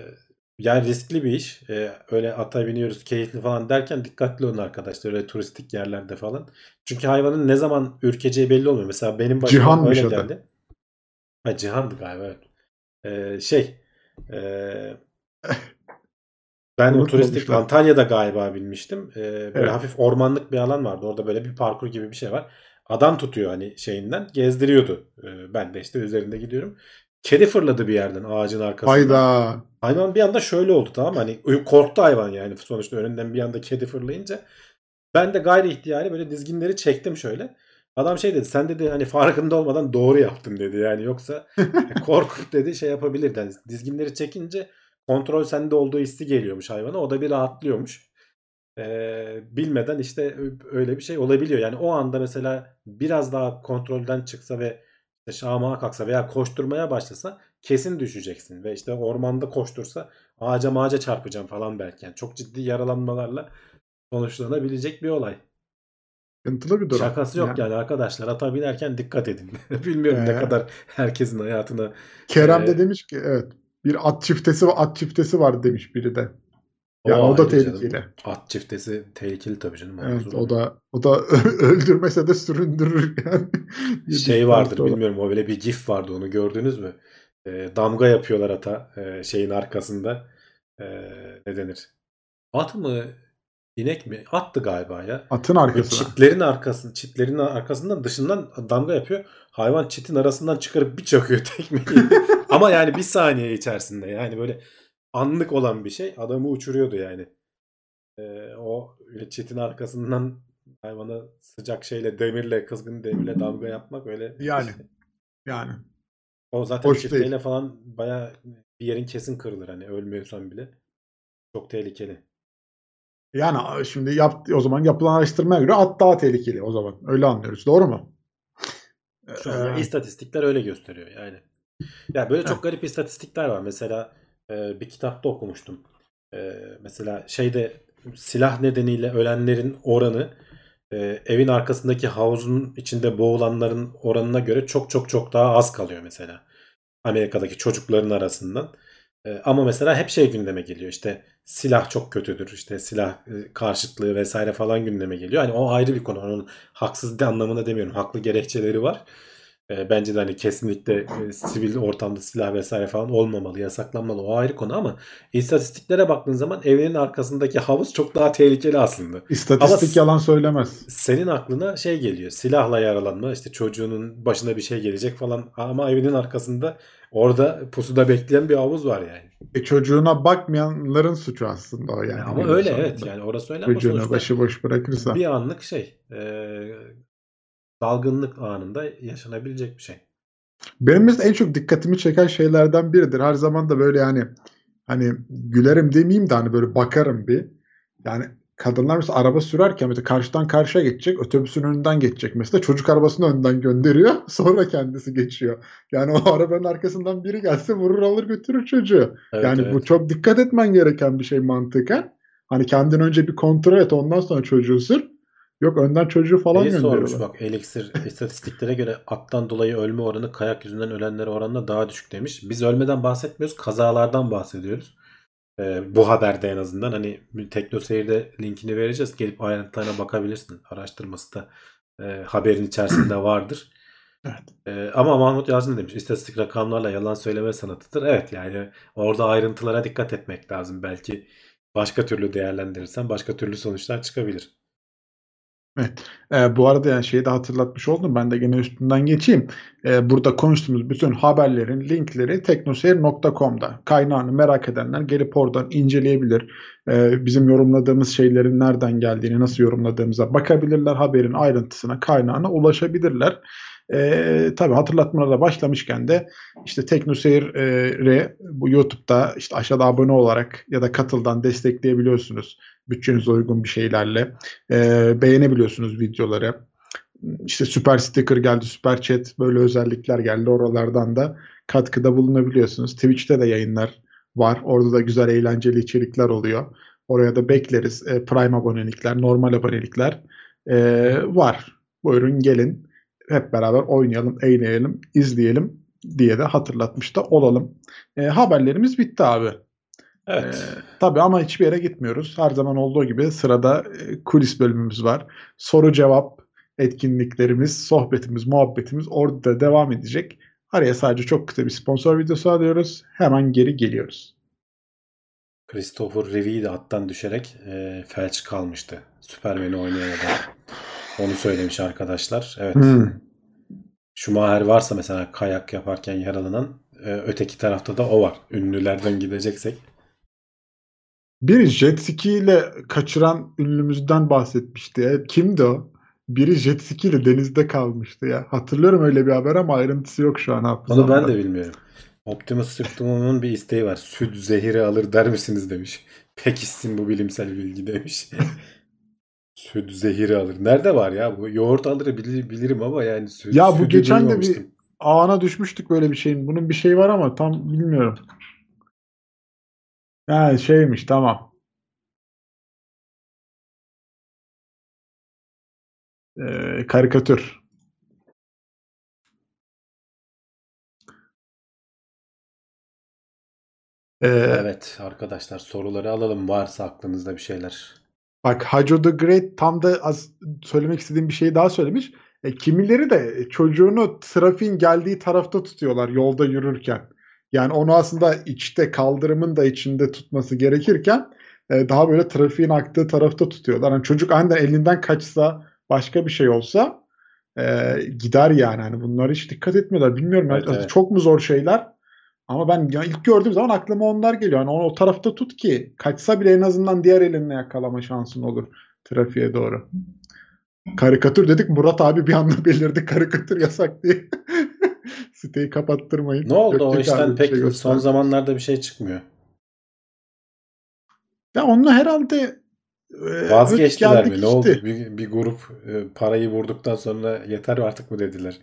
yani riskli bir iş. Ee, öyle ata biniyoruz keyifli falan derken dikkatli olun arkadaşlar. Öyle turistik yerlerde falan. Çünkü hayvanın ne zaman ürkeceği belli olmuyor. Mesela benim başıma Cihan'mış öyle adı. geldi. Ha, Cihan'dı galiba evet. Ee, şey ee, ben o turistik konuşlar. Antalya'da galiba binmiştim. Ee, böyle Evet. hafif ormanlık bir alan vardı. Orada böyle bir parkur gibi bir şey var. Adam tutuyor hani şeyinden gezdiriyordu. Ee, ben de işte üzerinde gidiyorum. Kedi fırladı bir yerden ağacın arkasından. Hayda. Hayvan bir anda şöyle oldu tamam? Hani korktu hayvan yani sonuçta önünden bir anda kedi fırlayınca. Ben de gayri ihtiyari böyle dizginleri çektim şöyle. Adam şey dedi sen dedi hani farkında olmadan doğru yaptın dedi yani yoksa korkup dedi şey yapabilirdi. Yani dizginleri çekince kontrol sende olduğu hissi geliyormuş hayvana o da bir rahatlıyormuş. Ee, bilmeden işte öyle bir şey olabiliyor. Yani o anda mesela biraz daha kontrolden çıksa ve işte şahmağa kalksa veya koşturmaya başlasa kesin düşeceksin. Ve işte ormanda koştursa ağaca mağaca çarpacağım falan belki. Yani çok ciddi yaralanmalarla sonuçlanabilecek bir olay. Sıkıntılı bir durum. Şakası yok yani, arkadaşlar. Ata binerken dikkat edin. Bilmiyorum ne Ee, kadar herkesin hayatına Kerem de Ee, demiş ki evet bir at çiftesi at çiftesi var demiş biri de. Yani O o, da canım. tehlikeli. at çiftesi tehlikeli tabii canım. Evet o da o da öldürmese de süründürür yani. şey vardır bilmiyorum o böyle bir gif vardı onu gördünüz mü? Ee, damga yapıyorlar ata e, şeyin arkasında. Ee, ne denir? At mı? İnek mi? Attı galiba ya. Atın arkasına. çitlerin arkasın, çitlerin arkasından dışından damga yapıyor. Hayvan çitin arasından çıkarıp bir çakıyor tekmeyi. Ama yani bir saniye içerisinde yani böyle anlık olan bir şey. Adamı uçuruyordu yani. Ee, o çitin arkasından hayvana sıcak şeyle demirle kızgın demirle damga yapmak öyle. Yani. Yani. O zaten Hoş çifteyle değil. falan baya bir yerin kesin kırılır hani ölmüyorsan bile. Çok tehlikeli. Yani şimdi yap, o zaman yapılan araştırmaya göre at daha tehlikeli o zaman. Öyle anlıyoruz. Doğru mu? Şu an Ee, istatistikler öyle gösteriyor yani. Ya böyle çok garip istatistikler var. Mesela e, bir kitapta okumuştum. E, mesela şeyde silah nedeniyle ölenlerin oranı e, evin arkasındaki havuzun içinde boğulanların oranına göre çok çok çok daha az kalıyor mesela. Amerika'daki çocukların arasından. E, ama mesela hep şey gündeme geliyor işte silah çok kötüdür işte silah e, karşıtlığı vesaire falan gündeme geliyor. Hani o ayrı bir konu. Onun haksız de anlamında demiyorum. Haklı gerekçeleri var. E, bence de hani kesinlikle e, sivil ortamda silah vesaire falan olmamalı, yasaklanmalı. O ayrı konu ama istatistiklere baktığın zaman evinin arkasındaki havuz çok daha tehlikeli aslında. İstatistik Ama- yalan söylemez. Senin aklına şey geliyor. Silahla yaralanma, işte çocuğunun başına bir şey gelecek falan ama evinin arkasında orada pusuda bekleyen bir havuz var yani. E, çocuğuna bakmayanların suçu aslında o yani. ama öyle sonunda. evet yani orası öyle ama Çocuğunu sonuçta başıboş bırakırsa. bir anlık şey e, dalgınlık anında yaşanabilecek bir şey. Benim mesela en çok dikkatimi çeken şeylerden biridir. Her zaman da böyle yani hani gülerim demeyeyim de hani böyle bakarım bir. Yani kadınlar mesela araba sürerken mesela karşıdan karşıya geçecek, otobüsün önünden geçecek mesela çocuk arabasını önden gönderiyor, sonra kendisi geçiyor. Yani o arabanın arkasından biri gelse vurur alır götürür çocuğu. Evet, yani evet. bu çok dikkat etmen gereken bir şey mantıken. Hani kendin önce bir kontrol et ondan sonra çocuğu sür. Yok önden çocuğu falan Neyi sormuş gönderiyorlar. bak Elixir istatistiklere göre attan dolayı ölme oranı kayak yüzünden ölenlere oranla daha düşük demiş. Biz ölmeden bahsetmiyoruz kazalardan bahsediyoruz. Ee, bu haberde en azından hani Tekno Seyir'de linkini vereceğiz. Gelip ayrıntılarına bakabilirsin. Araştırması da e, haberin içerisinde vardır. Evet. Ee, ama Mahmut Yazın demiş istatistik rakamlarla yalan söyleme sanatıdır. Evet yani orada ayrıntılara dikkat etmek lazım. Belki başka türlü değerlendirirsen başka türlü sonuçlar çıkabilir. Ee, bu arada yani şeyi de hatırlatmış oldum. Ben de gene üstünden geçeyim. Ee, burada konuştuğumuz bütün haberlerin linkleri teknoseyir.com'da. Kaynağını merak edenler gelip oradan inceleyebilir. Ee, bizim yorumladığımız şeylerin nereden geldiğini, nasıl yorumladığımıza bakabilirler. Haberin ayrıntısına, kaynağına ulaşabilirler. Ee, tabii hatırlatmalara başlamışken de işte Teknoseyir'i bu YouTube'da işte aşağıda abone olarak ya da katıldan destekleyebiliyorsunuz. Bütçenize uygun bir şeylerle. Ee, beğenebiliyorsunuz videoları. İşte süper sticker geldi, süper chat böyle özellikler geldi. Oralardan da katkıda bulunabiliyorsunuz. Twitch'te de yayınlar var. Orada da güzel eğlenceli içerikler oluyor. Oraya da bekleriz. Ee, Prime abonelikler, normal abonelikler ee, var. Buyurun gelin. Hep beraber oynayalım, eğlenelim, izleyelim diye de hatırlatmış da olalım. Ee, haberlerimiz bitti abi. Evet. Ee, tabii ama hiçbir yere gitmiyoruz. Her zaman olduğu gibi sırada e, kulis bölümümüz var. Soru cevap etkinliklerimiz, sohbetimiz, muhabbetimiz orada da devam edecek. Araya sadece çok kısa bir sponsor videosu alıyoruz. Hemen geri geliyoruz. Christopher Reeve'yi de attan düşerek e, felç kalmıştı. Superman'i oynayan adam. Onu söylemiş arkadaşlar. Evet. Hmm. Schumacher varsa mesela kayak yaparken yaralanan e, öteki tarafta da o var. Ünlülerden gideceksek. Biri jet ski ile kaçıran ünlümüzden bahsetmişti. ya. Kimdi o? Biri jet ski ile denizde kalmıştı ya. Hatırlıyorum öyle bir haber ama ayrıntısı yok şu an hafızamda. Onu ben de bilmiyorum. Optimus Optimum'un bir isteği var. Süt zehiri alır der misiniz demiş. Pekişsin bu bilimsel bilgi demiş. Süt zehiri alır. Nerede var ya bu? Yoğurt alır bilir, bilirim ama yani süt, Ya bu geçen de bir ağına düşmüştük böyle bir şeyin. Bunun bir şey var ama tam bilmiyorum. Ha şeymiş tamam. Ee, karikatür. Ee, Evet arkadaşlar soruları alalım varsa aklınızda bir şeyler. Bak Hajo the Great tam da az söylemek istediğim bir şeyi daha söylemiş. E, kimileri de çocuğunu trafiğin geldiği tarafta tutuyorlar yolda yürürken. Yani onu aslında içte kaldırımın da içinde tutması gerekirken e, daha böyle trafiğin aktığı tarafta tutuyorlar. Yani çocuk aniden elinden kaçsa başka bir şey olsa e, gider yani. Hani bunlara hiç dikkat etmiyorlar. Bilmiyorum Evet, yani evet. çok mu zor şeyler? Ama ben ya ilk gördüğüm zaman aklıma onlar geliyor. Yani onu o tarafta tut ki kaçsa bile en azından diğer elinle yakalama şansın olur trafiğe doğru. Karikatür dedik Murat abi bir anda belirdi karikatür yasak diye. Siteyi kapattırmayın. Ne oldu Yok, o yok işten pek şey son zamanlarda bir şey çıkmıyor. Ya onunla herhalde e, Vazgeçtiler mi? Ne oldu? işte. Bir, bir grup e, parayı vurduktan sonra yeter artık mı dediler?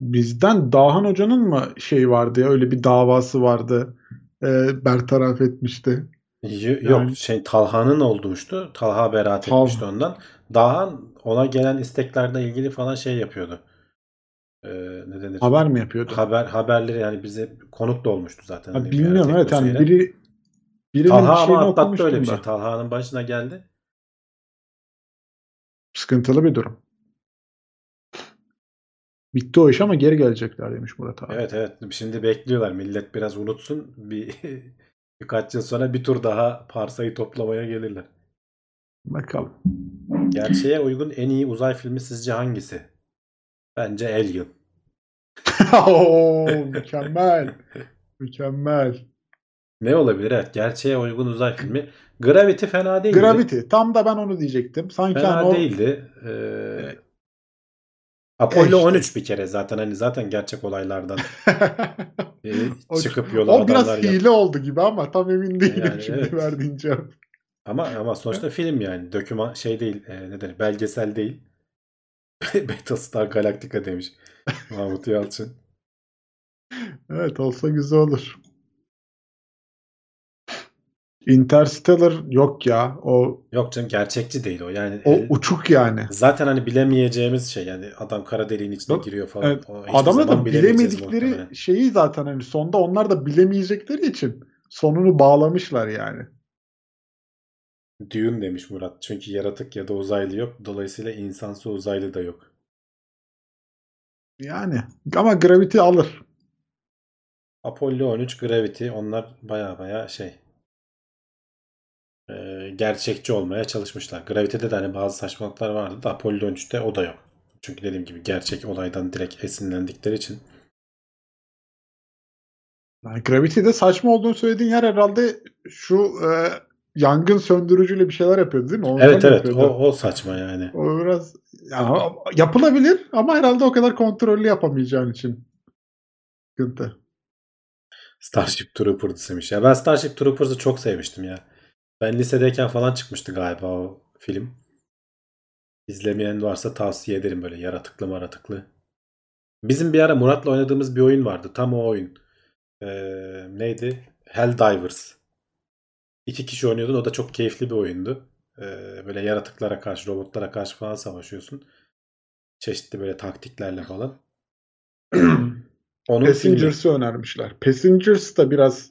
Bizden Dahan Hoca'nın mı şey vardı ya öyle bir davası vardı. E, bertaraf etmişti. Y- Yok Yani- şey Talha'nın olmuştu. Talha beraat Tal- etmişti ondan. Dahan ona gelen isteklerle ilgili falan şey yapıyordu. Ee, ne denir? Haber mi yapıyordu? Haber haberleri yani bize konuk da olmuştu zaten. Ha, hani bilmiyorum evet yani biri birinin Talha şeyini ama atlattı öyle bir şey. Talha'nın başına geldi. Sıkıntılı bir durum. Bitti o iş ama geri gelecekler demiş Murat abi. Evet evet. Şimdi bekliyorlar. Millet biraz unutsun. Bir birkaç yıl sonra bir tur daha parsayı toplamaya gelirler. Bakalım. Gerçeğe uygun en iyi uzay filmi sizce hangisi? Bence Alien. Oo, mükemmel. Mükemmel. Ne olabilir? Evet. Gerçeğe uygun uzay filmi. Gravity fena değildi. Gravity. Tam da ben onu diyecektim. Sanki Fena hani o değildi. Ee, Evet. Apollo işte. 13 bir kere zaten hani zaten gerçek olaylardan e, çıkıp yola o biraz yap- hile oldu gibi ama tam emin değilim Yani şimdi evet. verdiğin cevap. Ama ama sonuçta film yani. Döküman şey değil. E, ne denir? Belgesel değil. Battlestar Galactica demiş Mahmut Yalçın. Evet olsa güzel olur. Interstellar yok ya. O Yok canım gerçekçi değil o. Yani o e, uçuk yani. zaten hani bilemeyeceğimiz şey yani adam kara deliğin içine Yok, giriyor falan. Evet, Adamlar da bilemedikleri muhtemelen. şeyi zaten hani sonda onlar da bilemeyecekleri için sonunu bağlamışlar yani. Dune demiş Murat. Çünkü yaratık ya da uzaylı yok. Dolayısıyla insansı uzaylı da yok. Yani ama Gravity alır. Apollo 13, Gravity onlar baya baya şey e, gerçekçi olmaya çalışmışlar. Gravity'de de hani bazı saçmalıklar vardı da Apollo 13'te o da yok. Çünkü dediğim gibi gerçek olaydan direkt esinlendikleri için. Yani Gravity'de saçma olduğunu söylediğin yer herhalde şu e, yangın söndürücüyle bir şeyler yapıyordu değil mi? Ondan Evet evet o, yapıyordu. o saçma yani. O biraz yani yapılabilir ama herhalde o kadar kontrollü yapamayacağın için sıkıntı. Starship Troopers demiş. Ya ben Starship Troopers'ı çok sevmiştim ya. Ben lisedeyken falan çıkmıştı galiba o film. İzlemeyen varsa tavsiye ederim böyle yaratıklı maratıklı. Bizim bir ara Murat'la oynadığımız bir oyun vardı. Tam o oyun. Ee, neydi? Helldivers. İki kişi oynuyordun. O da çok keyifli bir oyundu. Ee, böyle yaratıklara karşı, robotlara karşı falan savaşıyorsun. Çeşitli böyle taktiklerle falan. Onun filmi. Passengers'ı önermişler. Passengers da biraz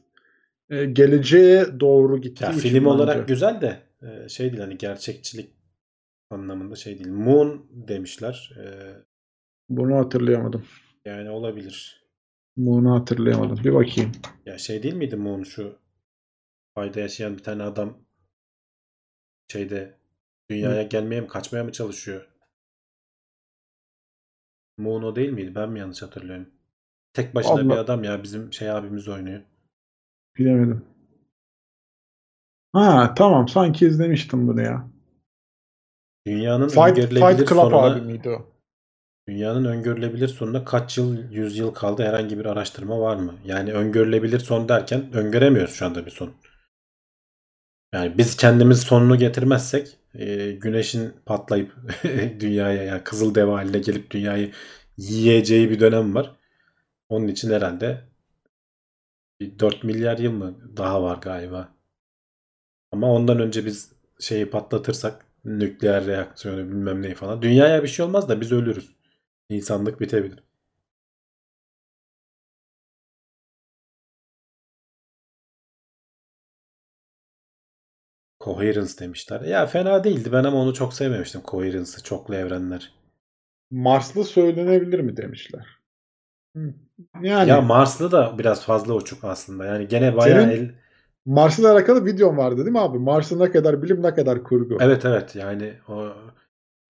e, geleceğe doğru Ya için film olarak bence. güzel de e, şey değil hani gerçekçilik anlamında şey değil. Moon demişler. E, Bunu hatırlayamadım. yani olabilir. Bunu hatırlayamadım. Bir bakayım. Ya şey değil miydi Moon şu ayda yaşayan bir tane adam şeyde dünyaya gelmeye mi kaçmaya mı çalışıyor? Moon o değil miydi? Ben mi yanlış hatırlıyorum? Tek başına bir Allah- adam ya bizim şey abimiz oynuyor. Bilemedim. Ha tamam sanki izlemiştim bunu ya. Dünyanın Fight, öngörülebilir Fight Club sonuna abi miydi o? Dünyanın öngörülebilir sonuna kaç yıl, yüz yıl kaldı herhangi bir araştırma var mı? Yani öngörülebilir son derken öngöremiyoruz şu anda bir son. Yani biz kendimiz sonunu getirmezsek e, güneşin patlayıp dünyaya yani kızıl dev haline gelip dünyayı yiyeceği bir dönem var. Onun için herhalde bir 4 milyar yıl mı daha var galiba. Ama ondan önce biz şeyi patlatırsak Nükleer reaksiyonu bilmem ne falan. Dünyaya bir şey olmaz da biz ölürüz. İnsanlık bitebilir. Coherence demişler. Ya fena değildi. Ben ama onu çok sevmemiştim. Coherence'ı, çoklu evrenler. Marslı söylenebilir mi demişler. Hı. Yani Ya Marslı da biraz fazla uçuk aslında. Yani gene bayağı Senin- el... Mars'la alakalı videom vardı değil mi abi? Mars'ın ne kadar bilim ne kadar kurgu. Evet evet yani o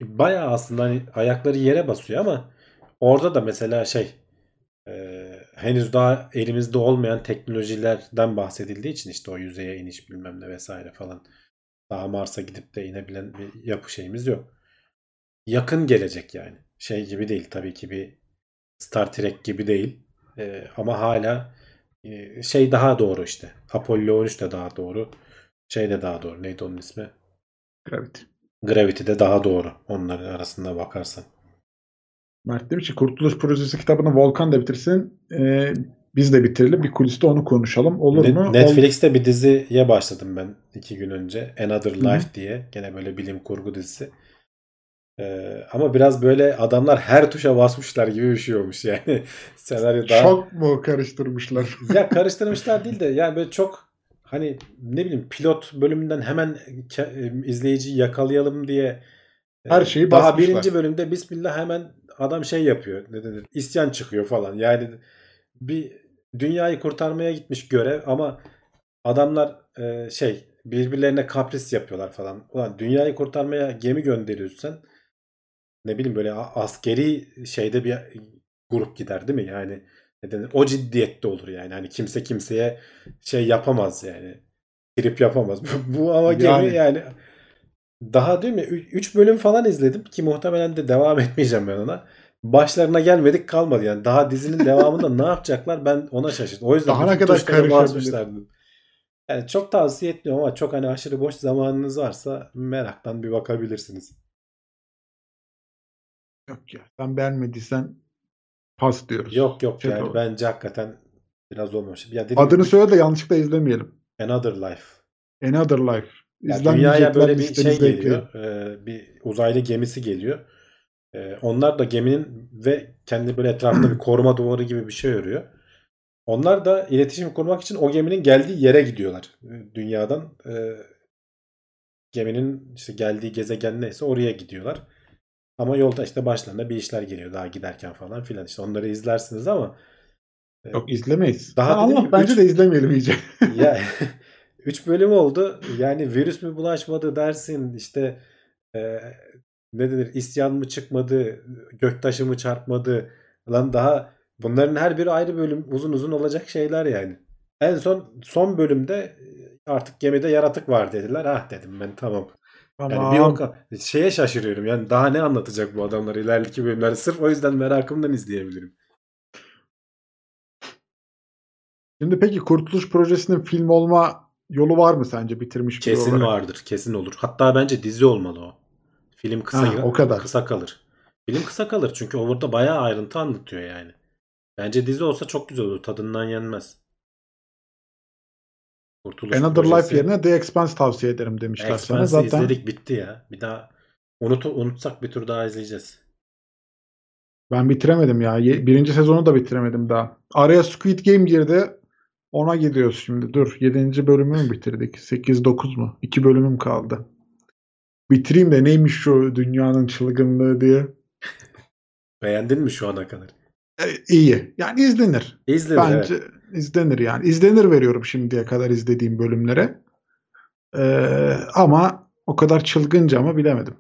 bayağı aslında hani ayakları yere basıyor ama orada da mesela şey e, henüz daha elimizde olmayan teknolojilerden bahsedildiği için işte o yüzeye iniş bilmem ne vesaire falan daha Mars'a gidip de inebilen bir yapı şeyimiz yok. Yakın gelecek yani. Şey gibi değil tabii ki bir Star Trek gibi değil. E, ama hala e, şey daha doğru işte. Apollo 13 de daha doğru. Şey de daha doğru. Neydi onun ismi? Gravity. Gravity de daha doğru. Onların arasında bakarsan. Mert demiş ki Kurtuluş Projesi kitabını Volkan da bitirsin. Ee, biz de bitirelim. Bir kuliste onu konuşalım. Olur mu? Ol- Netflix'te bir diziye başladım ben iki gün önce. Another. Life diye. Gene böyle bilim kurgu dizisi. Ee, ama biraz böyle adamlar her tuşa basmışlar gibi bir şey olmuş yani. Senaryo daha... Çok mu karıştırmışlar? Ya karıştırmışlar değil de yani böyle çok hani ne bileyim pilot bölümünden hemen ke- izleyiciyi yakalayalım diye e, Her şeyi daha basmışlar. birinci bölümde Bismillah hemen adam şey yapıyor. Ne denir? İsyan çıkıyor falan. Yani bir dünyayı kurtarmaya gitmiş görev ama adamlar e, şey birbirlerine kapris yapıyorlar falan. Ulan dünyayı kurtarmaya gemi gönderiyorsan ne bileyim böyle askeri şeyde bir grup gider değil mi? Yani ne denir? O ciddiyette olur yani. Hani kimse kimseye şey yapamaz yani. Trip yapamaz. Bu ama gemi Yani. yani daha değil mi? 3 bölüm falan izledim ki muhtemelen de devam etmeyeceğim ben ona. Başlarına gelmedik kalmadı yani. Daha dizinin devamında ne yapacaklar ben ona şaşırdım. O yüzden Daha ne kadar dedim. Yani çok tavsiye etmiyorum ama çok hani aşırı boş zamanınız varsa meraktan bir bakabilirsiniz. Yok ya. Sen beğenmediysen pas diyoruz. Yok yok Çok yani doğru. bence hakikaten biraz olmamış. Ya Adını ya, söyle de yanlışlıkla izlemeyelim. Another Life. Another Life. Ya dünyaya böyle bir şey geliyor. e, bir uzaylı gemisi geliyor. E, onlar da geminin ve kendi böyle etrafında bir koruma duvarı gibi bir şey örüyor. Onlar da iletişim kurmak için o geminin geldiği yere gidiyorlar. E, Dünyadan e, geminin işte geldiği gezegen neyse oraya gidiyorlar. Ama yolda işte başlarına bir işler geliyor daha giderken falan filan. İşte onları izlersiniz ama e, Yok izlemeyiz. Daha dediğim Allah gibi bence üç- de izlemeyelim iyice. ya 3 bölüm oldu. Yani virüs mü bulaşmadı dersin işte e, ne denir isyan mı çıkmadı göktaşı mı çarpmadı lan daha bunların her biri ayrı bölüm uzun uzun olacak şeyler yani. En son son bölümde e, artık gemide yaratık var dediler. Ah dedim ben tamam. Yani bir o Tamam. ka- şeye şaşırıyorum. Yani daha ne anlatacak bu adamlar ileriki bölümler. Sırf o yüzden merakımdan izleyebilirim. Şimdi peki Kurtuluş Projesi'nin film olma yolu var mı sence bitirmiş biri Kesin olarak? vardır, kesin olur. Hatta bence dizi olmalı o. Film kısa Ha, o kadar. kısa kalır. Film kısa kalır çünkü orada bayağı ayrıntı anlatıyor yani. Bence dizi olsa çok güzel olur. Tadından yenmez. Kurtuluş Another Projesi. Life yerine The Expanse tavsiye ederim demişler sana. Expanse'ı Zaten izledik bitti ya. Bir daha unut unutsak bir tur daha izleyeceğiz. ben bitiremedim ya. Birinci sezonu da bitiremedim daha. Araya Squid Game girdi. Ona gidiyoruz şimdi. Dur. Yedinci bölümü mü bitirdik? 8-9 mu? İki bölümüm kaldı. Bitireyim de neymiş şu dünyanın çılgınlığı diye. Beğendin mi şu ana kadar? E, iyi. Yani izlenir. İzledin Bence evet. izlenir yani. İzlenir veriyorum şimdiye kadar izlediğim bölümlere. Ee, ama o kadar çılgınca mı bilemedim.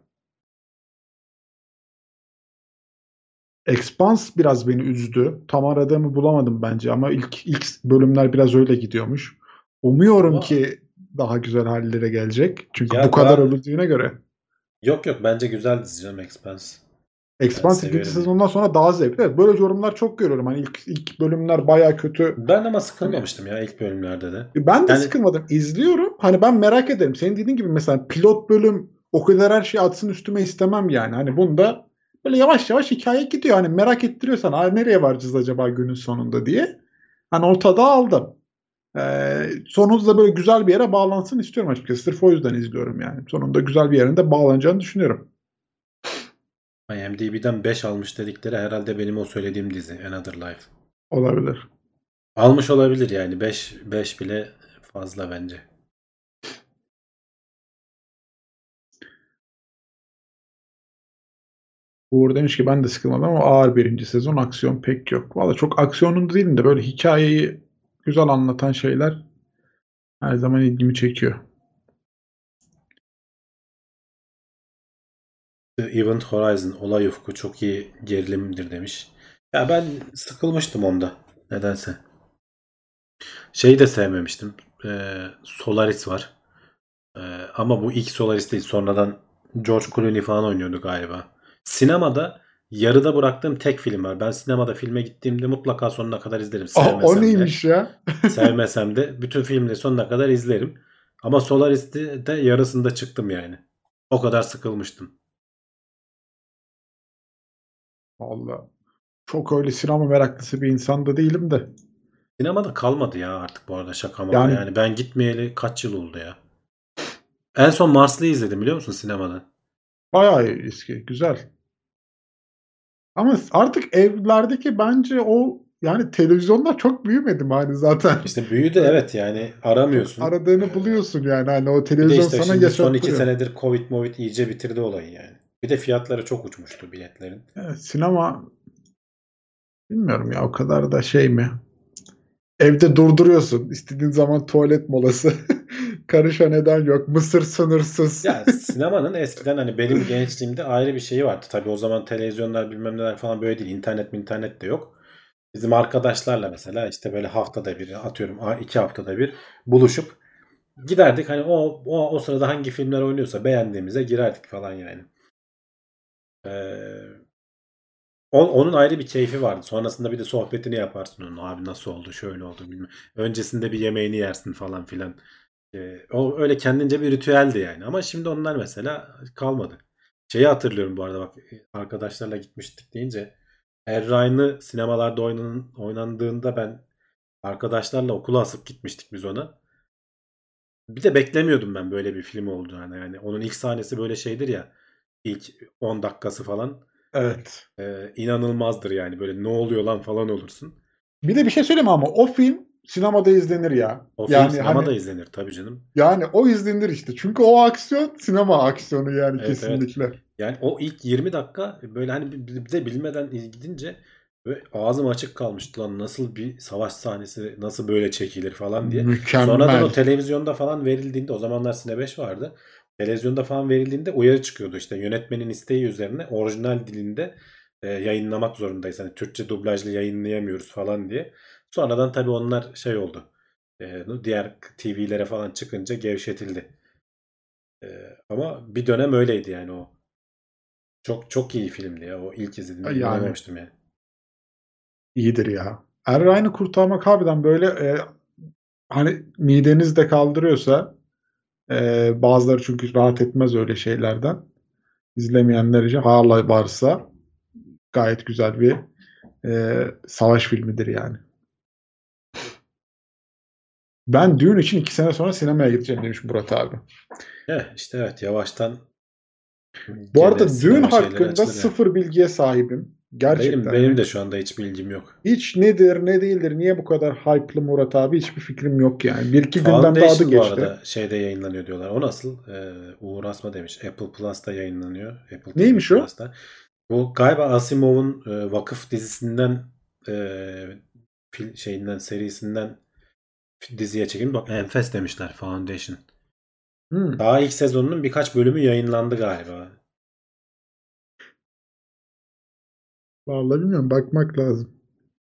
Expanse biraz beni üzdü. Tam aradığımı bulamadım bence ama ilk ilk bölümler biraz öyle gidiyormuş. Umuyorum Ama- ki daha güzel hallere gelecek. Çünkü Ya bu kadar ben- övüldüğüne göre. Yok yok bence güzel dizi canım Expanse. Expanse ikinci sezondan sonra daha zevkli. Evet, böyle yorumlar çok görüyorum. Hani ilk, ilk bölümler baya kötü. Ben ama sıkılmamıştım ya ilk bölümlerde de. Ben de Yani- sıkılmadım. İzliyorum. Hani ben merak ederim. Senin dediğin gibi mesela pilot bölüm o kadar her şey atsın üstüme istemem yani. Hani bunda böyle yavaş yavaş hikaye gidiyor. Hani merak ettiriyorsan nereye varacağız acaba günün sonunda diye. Hani ortada aldım. Ee, sonunda böyle güzel bir yere bağlansın istiyorum açıkçası. Sırf o yüzden izliyorum yani. Sonunda güzel bir yerinde bağlanacağını düşünüyorum. IMDb'den 5 almış dedikleri herhalde benim o söylediğim dizi Another Life. Olabilir. Almış olabilir yani 5 5 bile fazla bence. Uğur demiş ki ben de sıkılmadım ama ağır birinci sezon aksiyon pek yok. Valla çok aksiyonun değil de böyle hikayeyi güzel anlatan şeyler her zaman ilgimi çekiyor. The Event Horizon olay ufku çok iyi gerilimdir demiş. Ya ben sıkılmıştım onda nedense. Şeyi de sevmemiştim. Ee, Solaris var. Ee, ama bu ilk Solaris değil. Sonradan George Clooney falan oynuyordu galiba. Sinemada yarıda bıraktığım tek film var. Ben sinemada filme gittiğimde mutlaka sonuna kadar izlerim. Aa, Sevmesem o de. neymiş ya? Sevmesem de bütün filmleri sonuna kadar izlerim. Ama Solaris'te de yarısında çıktım yani. O kadar sıkılmıştım. Allah. Çok öyle sinema meraklısı bir insan da değilim de. Sinemada kalmadı ya artık bu arada şaka. Yani- Yani... ben gitmeyeli kaç yıl oldu ya. En son Marslı'yı izledim biliyor musun sinemada? Bayağı eski. Güzel. Ama artık evlerdeki bence o yani televizyonlar çok büyümedi mi hani zaten. İşte büyüdü evet yani aramıyorsun. Aradığını buluyorsun yani hani o televizyon işte sana şimdi son iki senedir Covid Movid iyice bitirdi olayı yani. Bir de fiyatları çok uçmuştu biletlerin. Evet, sinema bilmiyorum ya o kadar da şey mi? Evde durduruyorsun. İstediğin zaman tuvalet molası. Karışa neden yok. Mısır sınırsız. Ya sinemanın eskiden hani benim gençliğimde ayrı bir şeyi vardı. Tabii o zaman televizyonlar bilmem neler falan böyle değil. İnternet mi internet de yok. Bizim arkadaşlarla mesela işte böyle haftada bir atıyorum iki haftada bir buluşup giderdik. Hani o, o, o sırada hangi filmler oynuyorsa beğendiğimize girerdik falan yani. Ee, on- onun ayrı bir keyfi vardı. Sonrasında bir de sohbetini yaparsın onun. Abi nasıl oldu şöyle oldu bilmem. Öncesinde bir yemeğini yersin falan filan. Ee, o öyle kendince bir ritüeldi yani. Ama şimdi onlar mesela kalmadı. Şeyi hatırlıyorum bu arada bak arkadaşlarla gitmiştik deyince Er Ryan'ı sinemalarda oynan, oynandığında ben arkadaşlarla okula asıp gitmiştik biz ona. Bir de beklemiyordum ben böyle bir film olduğunu. Yani onun ilk sahnesi böyle şeydir ya. ilk 10 dakikası falan. Evet. Ee, inanılmazdır yani. Böyle ne oluyor lan falan olursun. Bir de bir şey söyleyeyim ama o film sinemada izlenir ya. O film yani sinemada hani, izlenir tabii canım. yani o izlenir işte. Çünkü o aksiyon sinema aksiyonu yani Evet, kesinlikle. Yani o ilk 20 dakika böyle hani bir de bilmeden gidince böyle ağzım açık kalmıştı lan nasıl bir savaş sahnesi nasıl böyle çekilir falan diye. Mükemmel. Sonradan o televizyonda falan verildiğinde o zamanlar Sine 5 vardı. Televizyonda falan verildiğinde uyarı çıkıyordu işte yönetmenin isteği üzerine orijinal dilinde e, yayınlamak zorundayız. Hani Türkçe dublajlı yayınlayamıyoruz falan diye. Sonradan tabii onlar şey oldu. E, diğer TV'lere falan çıkınca gevşetildi. E, ama bir dönem öyleydi yani o. Çok çok iyi filmdi ya. O ilk izlediğimde Yani. inanamamıştım yani. İyidir ya. Er Ryan'ı kurtarmak harbiden böyle e, hani mideniz de kaldırıyorsa e, bazıları çünkü rahat etmez öyle şeylerden. İzlemeyenler için hala varsa gayet güzel bir e, savaş filmidir yani. Ben düğün için iki sene sonra sinemaya gideceğim demiş Murat abi. Eh, işte evet yavaştan Bu arada düğün hakkında sıfır bilgiye sahibim. Gerçekten. Benim, benim de şu anda hiç bilgim yok. Hiç nedir ne değildir niye bu kadar hype'lı Murat abi hiçbir fikrim yok yani. Bir iki gündemde adı Foundation bu geçti. arada şeyde yayınlanıyor diyorlar. O nasıl? Ee, Uğur Asma demiş. Apple Plus'ta yayınlanıyor. Apple TV Neymiş o? Plus'ta. Bu galiba Asimov'un e, Vakıf dizisinden e, fil, şeyinden serisinden diziye çekim. Bak enfes demişler Foundation. Hmm. Daha ilk sezonunun birkaç bölümü yayınlandı galiba. Vallahi bilmiyorum bakmak lazım.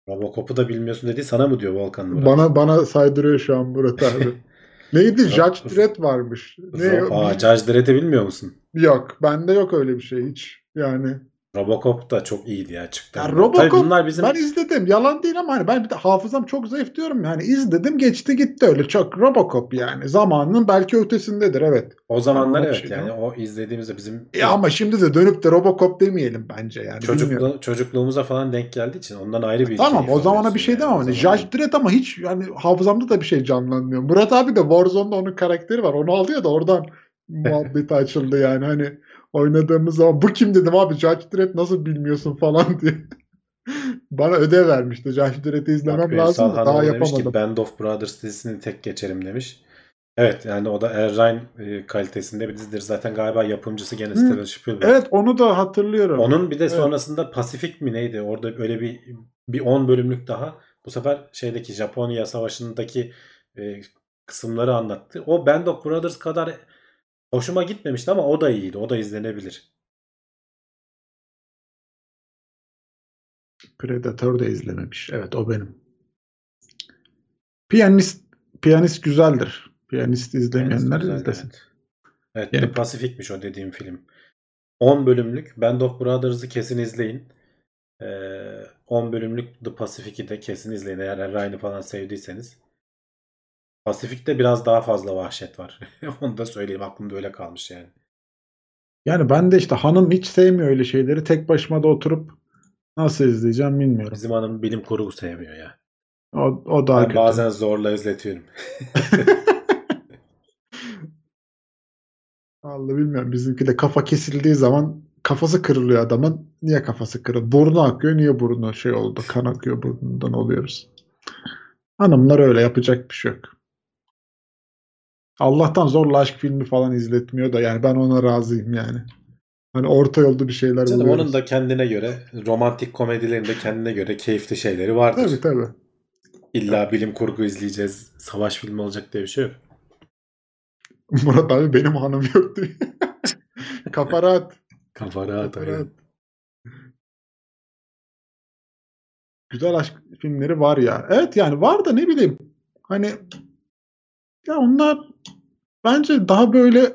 Robocop'u da bilmiyorsun dedi. Sana mı diyor Volkan Murat? Bana bana saydırıyor şu an Murat abi. Neydi? Judge Dredd varmış. Ne? Aa, Judge Dredd'i bilmiyor musun? Yok. Bende yok öyle bir şey hiç. Yani Robocop da çok iyiydi ya çıktı. Ya Tabii Robocop bunlar bizim ben izledim. Yalan değil ama hani ben bir de hafızam çok zayıf diyorum yani izledim geçti gitti öyle çok Robocop yani zamanının belki ötesindedir evet. o zamanlar Ama bir evet şey yani o izlediğimizde bizim Ya ama şimdi de dönüp de Robocop demeyelim bence yani. bilmiyorum. çocuklu, çocukluğumuza falan denk geldiği için ondan ayrı bir Tamam keyif o zamana bir şey yani. demem. O Hani zaman- Judge Dredd ama hiç yani hafızamda da bir şey canlanmıyor. Murat abi de Warzone'da onun karakteri var. Onu aldı ya da oradan muhabbeti açıldı yani. Hani oynadığımız zaman bu kim dedim abi Judge Dredd nasıl bilmiyorsun falan diye. Bana ödev vermişti. Judge Dredd'i izlemem Bak, lazım da daha yapamadım. ki Band of Brothers dizisini tek geçerim demiş. Evet yani o da Errain e, kalitesinde bir dizidir. Zaten galiba yapımcısı gene. Steven Spielberg. Evet onu da hatırlıyorum. Onun bir de Evet. sonrasında Pasifik mi neydi? Orada öyle bir bir 10 bölümlük daha. Bu sefer şeydeki Japonya Savaşı'ndaki e, kısımları anlattı. O Band of Brothers kadar hoşuma gitmemişti ama o da iyiydi. O da izlenebilir. Predator da izlememiş. Evet o benim. Piyanist Piyanist güzeldir. Piyanist izlemeyenler Güzel, izlesin. Evet, evet Yani- The Pacific'miş o dediğim film. 10 bölümlük Band of Brothers'ı kesin izleyin. Ee, 10 bölümlük The Pacific'i de kesin izleyin eğer Ryan'ı falan sevdiyseniz. Pacific'te biraz daha fazla vahşet var. Onu da söyleyeyim aklımda öyle kalmış yani. Yani ben de işte hanım hiç sevmiyor öyle şeyleri. Tek başıma da oturup nasıl izleyeceğim bilmiyorum. Bizim hanım bilim kurgu sevmiyor ya. O, o daha Ben kötü. bazen zorla izletiyorum. Vallahi bilmiyorum. Bizimki de kafa kesildiği zaman kafası kırılıyor adamın. Niye kafası kırıldı? Burnu akıyor. Niye burnu şey oldu? Kan akıyor burnundan oluyoruz. Hanımlar öyle yapacak bir şey yok. Allah'tan zorla aşk filmi falan izletmiyor da yani ben ona razıyım yani. Hani orta yolda bir şeyler Canım buluyoruz. onun da kendine göre romantik komedilerinde kendine göre keyifli şeyleri vardır. Tabii tabii. İlla bilim kurgu izleyeceğiz, savaş filmi olacak diye bir şey yok. Murat abi benim hanım yok diyor. Kafa rahat. Kafa rahat Kafa rahat. Güzel aşk filmleri var ya. Evet yani var da ne bileyim. Hani ya onlar bence daha böyle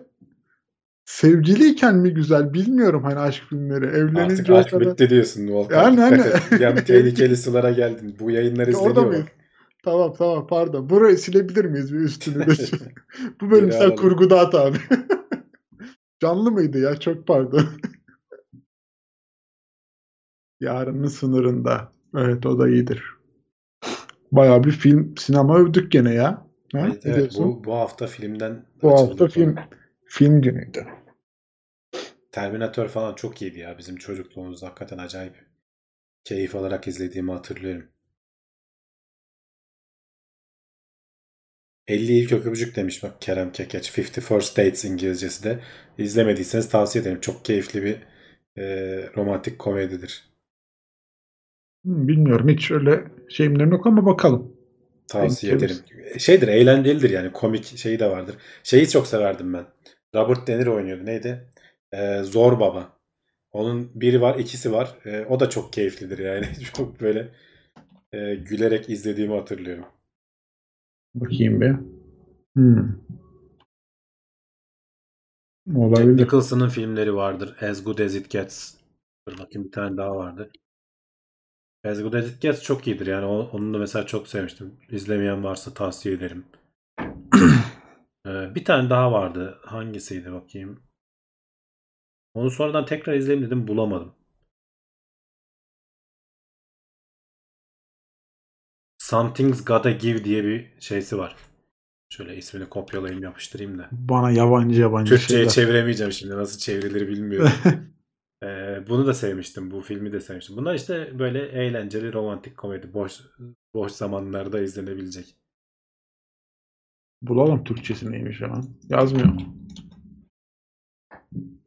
sevgiliyken mi güzel bilmiyorum hani aşk filmleri. Artık Evlenince o aşk kadar. bitti diyorsun Volkan. Yani hani- an tehlikeli sulara geldin. Bu yayınlar Orada izleniyor mıyız? bak. Tamam tamam pardon. Burayı silebilir miyiz bir üstünü de? Bu bölüm Geri sen alalım. kurguda at abi. Canlı mıydı ya? Çok pardon. Yarının sınırında. Evet o da iyidir. Bayağı bir film sinema övdük gene ya. Ha? Evet, evet, bu, bu hafta filmden Bu hafta film falan. film günüydü. Terminator falan çok iyiydi ya. Bizim çocukluğumuzda hakikaten acayip keyif alarak izlediğimi hatırlıyorum. 50 ilk öpücük demiş bak Kerem Kekeç. 50 First Dates İngilizcesi de. İzlemediyseniz tavsiye ederim. Çok keyifli bir e, romantik komedidir. Hmm, Bilmiyorum hiç öyle şeyimlerim yok ama bakalım. Tavsiye ederim. Şeydir, eğlencelidir yani. Komik şeyi de vardır. Şeyi çok severdim ben. Robert De Niro oynuyordu. Neydi? Ee, Zor Baba. Onun biri var, ikisi var. Ee, o da çok keyiflidir yani. Çok böyle e, gülerek izlediğimi hatırlıyorum. Bakayım bir. Hmm. Jack Olabilir. Nicholson'ın filmleri vardır. As Good As It Gets. Dur bakayım bir tane daha vardı. As Good As It Gets çok iyidir yani. Onu da mesela çok sevmiştim. İzlemeyen varsa tavsiye ederim. Ee, bir tane daha vardı. Hangisiydi bakayım. Onu sonradan tekrar izleyeyim dedim bulamadım. Something's Gotta Give diye bir şeysi var. Şöyle ismini kopyalayayım yapıştırayım da. Bana yabancı yabancı Türkçe'ye şeyler. çeviremeyeceğim şimdi. Nasıl çevrilir bilmiyorum. Ee, bunu da sevmiştim. Bu filmi de sevmiştim. Bunlar işte böyle eğlenceli romantik komedi. Boş boş zamanlarda izlenebilecek. Bulalım Türkçesi neymiş hemen. Yazmıyor.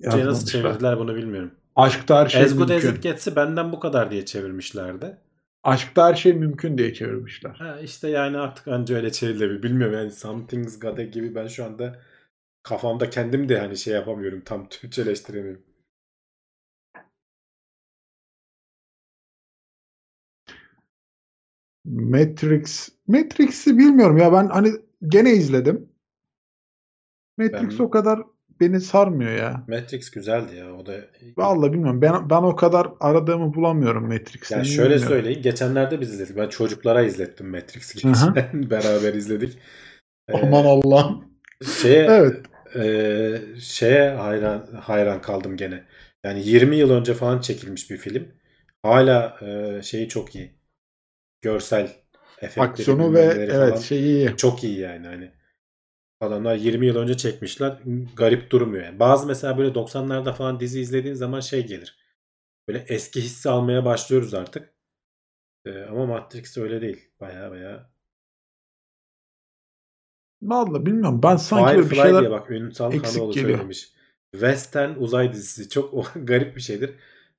Nasıl Yazmamışlar. çevirdiler bunu bilmiyorum. Aşkta her şey As Good As mümkün. It Gets'i benden bu kadar diye çevirmişlerdi. Aşkta her şey mümkün diye çevirmişler. Ha, işte yani artık anca öyle çevrilebilir. Bilmiyorum yani Something's Gotta gibi ben şu anda kafamda kendim de hani şey yapamıyorum. Tam Türkçeleştiremiyorum. Matrix. Matrix'i bilmiyorum ya ben hani gene izledim. Matrix Ben- o kadar beni sarmıyor ya. Matrix güzeldi ya. O da Vallahi bilmiyorum. Ben ben o kadar aradığımı bulamıyorum Matrix'te. Ya Niye şöyle bilmiyorum. söyleyeyim. Geçenlerde biz izledik. Ben çocuklara izlettim Matrix'i geçen. Beraber izledik. Ee, Aman Allah'ım. şeye, Evet. e, şeye hayran hayran kaldım gene. Yani 20 yıl önce falan çekilmiş bir film. Hala e, şeyi çok iyi. Görsel efektleri Aksiyonu ve evet falan şeyi çok iyi yani hani. Adamlar 20 yıl önce çekmişler. Garip durmuyor. Yani. Bazı mesela böyle 90'larda falan dizi izlediğin zaman şey gelir. Böyle eski hissi almaya başlıyoruz artık. Ee, ama Matrix öyle değil. Baya baya. Vallahi bilmiyorum. Ben sanki böyle bir Firefly şeyler diye bak Ünsal eksik Kanoğlu geliyor. söylemiş. Western uzay dizisi. Çok garip bir şeydir.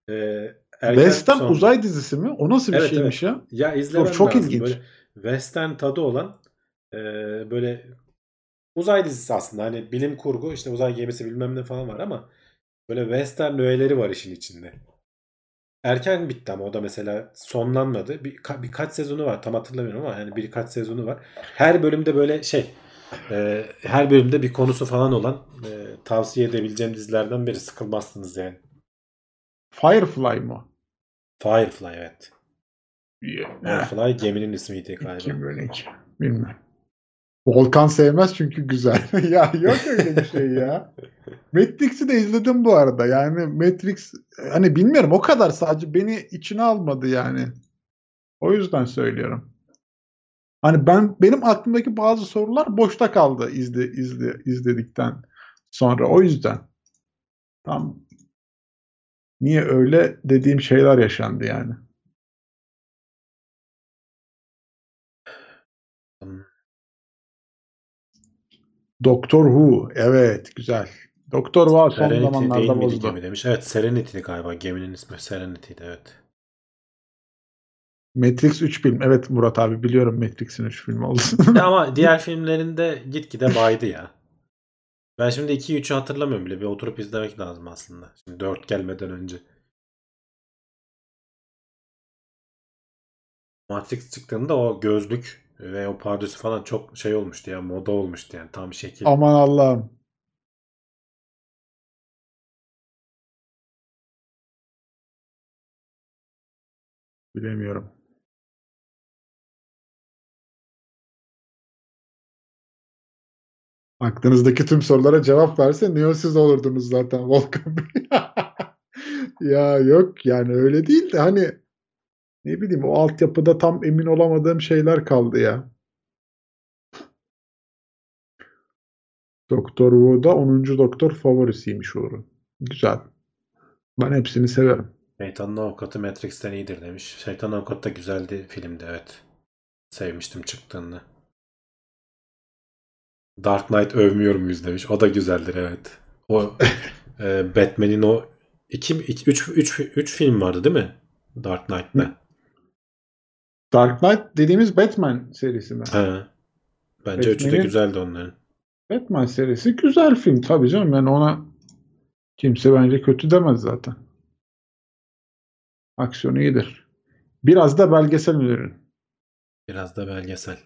Ee, erken Western son- uzay dizisi mi? O nasıl bir Evet, şeymiş ya? Ya izlemen Çok- çok lazım. ilginç. Böyle western tadı olan e, böyle uzay dizisi aslında. Hani bilim kurgu işte uzay gemisi bilmem ne falan var ama böyle western öğeleri var işin içinde. Erken bitti ama o da mesela sonlanmadı. Bir, ka- birkaç sezonu var tam hatırlamıyorum ama yani birkaç sezonu var. Her bölümde böyle şey e, her bölümde bir konusu falan olan e, tavsiye edebileceğim dizilerden biri. Sıkılmazsınız yani. Firefly mı? Firefly evet. Yeah. Firefly geminin ismiydi galiba. 2012. Bilmem. Volkan sevmez çünkü güzel. ya yok öyle bir şey ya. Matrix'i de izledim bu arada. Yani Matrix hani bilmiyorum o kadar sadece beni içine almadı yani. O yüzden söylüyorum. Hani ben benim aklımdaki bazı sorular boşta kaldı izle, izle, izledikten sonra. O yüzden. Tam niye öyle dediğim şeyler yaşandı yani. Doctor Who. Evet güzel. Doktor Who son Serenity değil zamanlarda miydi bozdu. gemi demiş. Evet Serenity'di galiba. Geminin ismi Serenity'di evet. Matrix 3 film. Evet Murat abi biliyorum Matrix'in 3 film olduğunu. Ya ama diğer filmlerinde gitgide baydı ya. Ben şimdi 2'yi 3'ü hatırlamıyorum bile. Bir oturup izlemek lazım aslında. Şimdi 4 gelmeden önce. Matrix çıktığında o gözlük ve o pardösü falan çok şey olmuştu ya. Moda olmuştu yani. Tam şekil. Aman Allah'ım. Bilemiyorum. Aklınızdaki tüm sorulara cevap verse Neo siz olurdunuz zaten Volkan Bey. ya yok yani öyle değil de hani ne bileyim o altyapıda tam emin olamadığım şeyler kaldı ya. Doktor Who'da 10. Doktor favorisiymiş Uğur'un. Güzel. Ben hepsini severim. Şeytanın Avukatı Matrix'ten iyidir demiş. Şeytanın Avukatı da güzeldi filmdi evet. Sevmiştim çıktığında. Dark Knight övmüyor muyuz demiş. O da güzeldir evet. O e, Batman'in o 2 3 3 3 film vardı değil mi? Dark Knight'ta. Dark Knight dediğimiz Batman serisi mi? He. Bence üçü de güzeldi onların. Batman serisi güzel film tabii canım. Yani ona kimse bence kötü demez zaten. Aksiyonu iyidir. Biraz da belgesel ürün. Biraz da belgesel.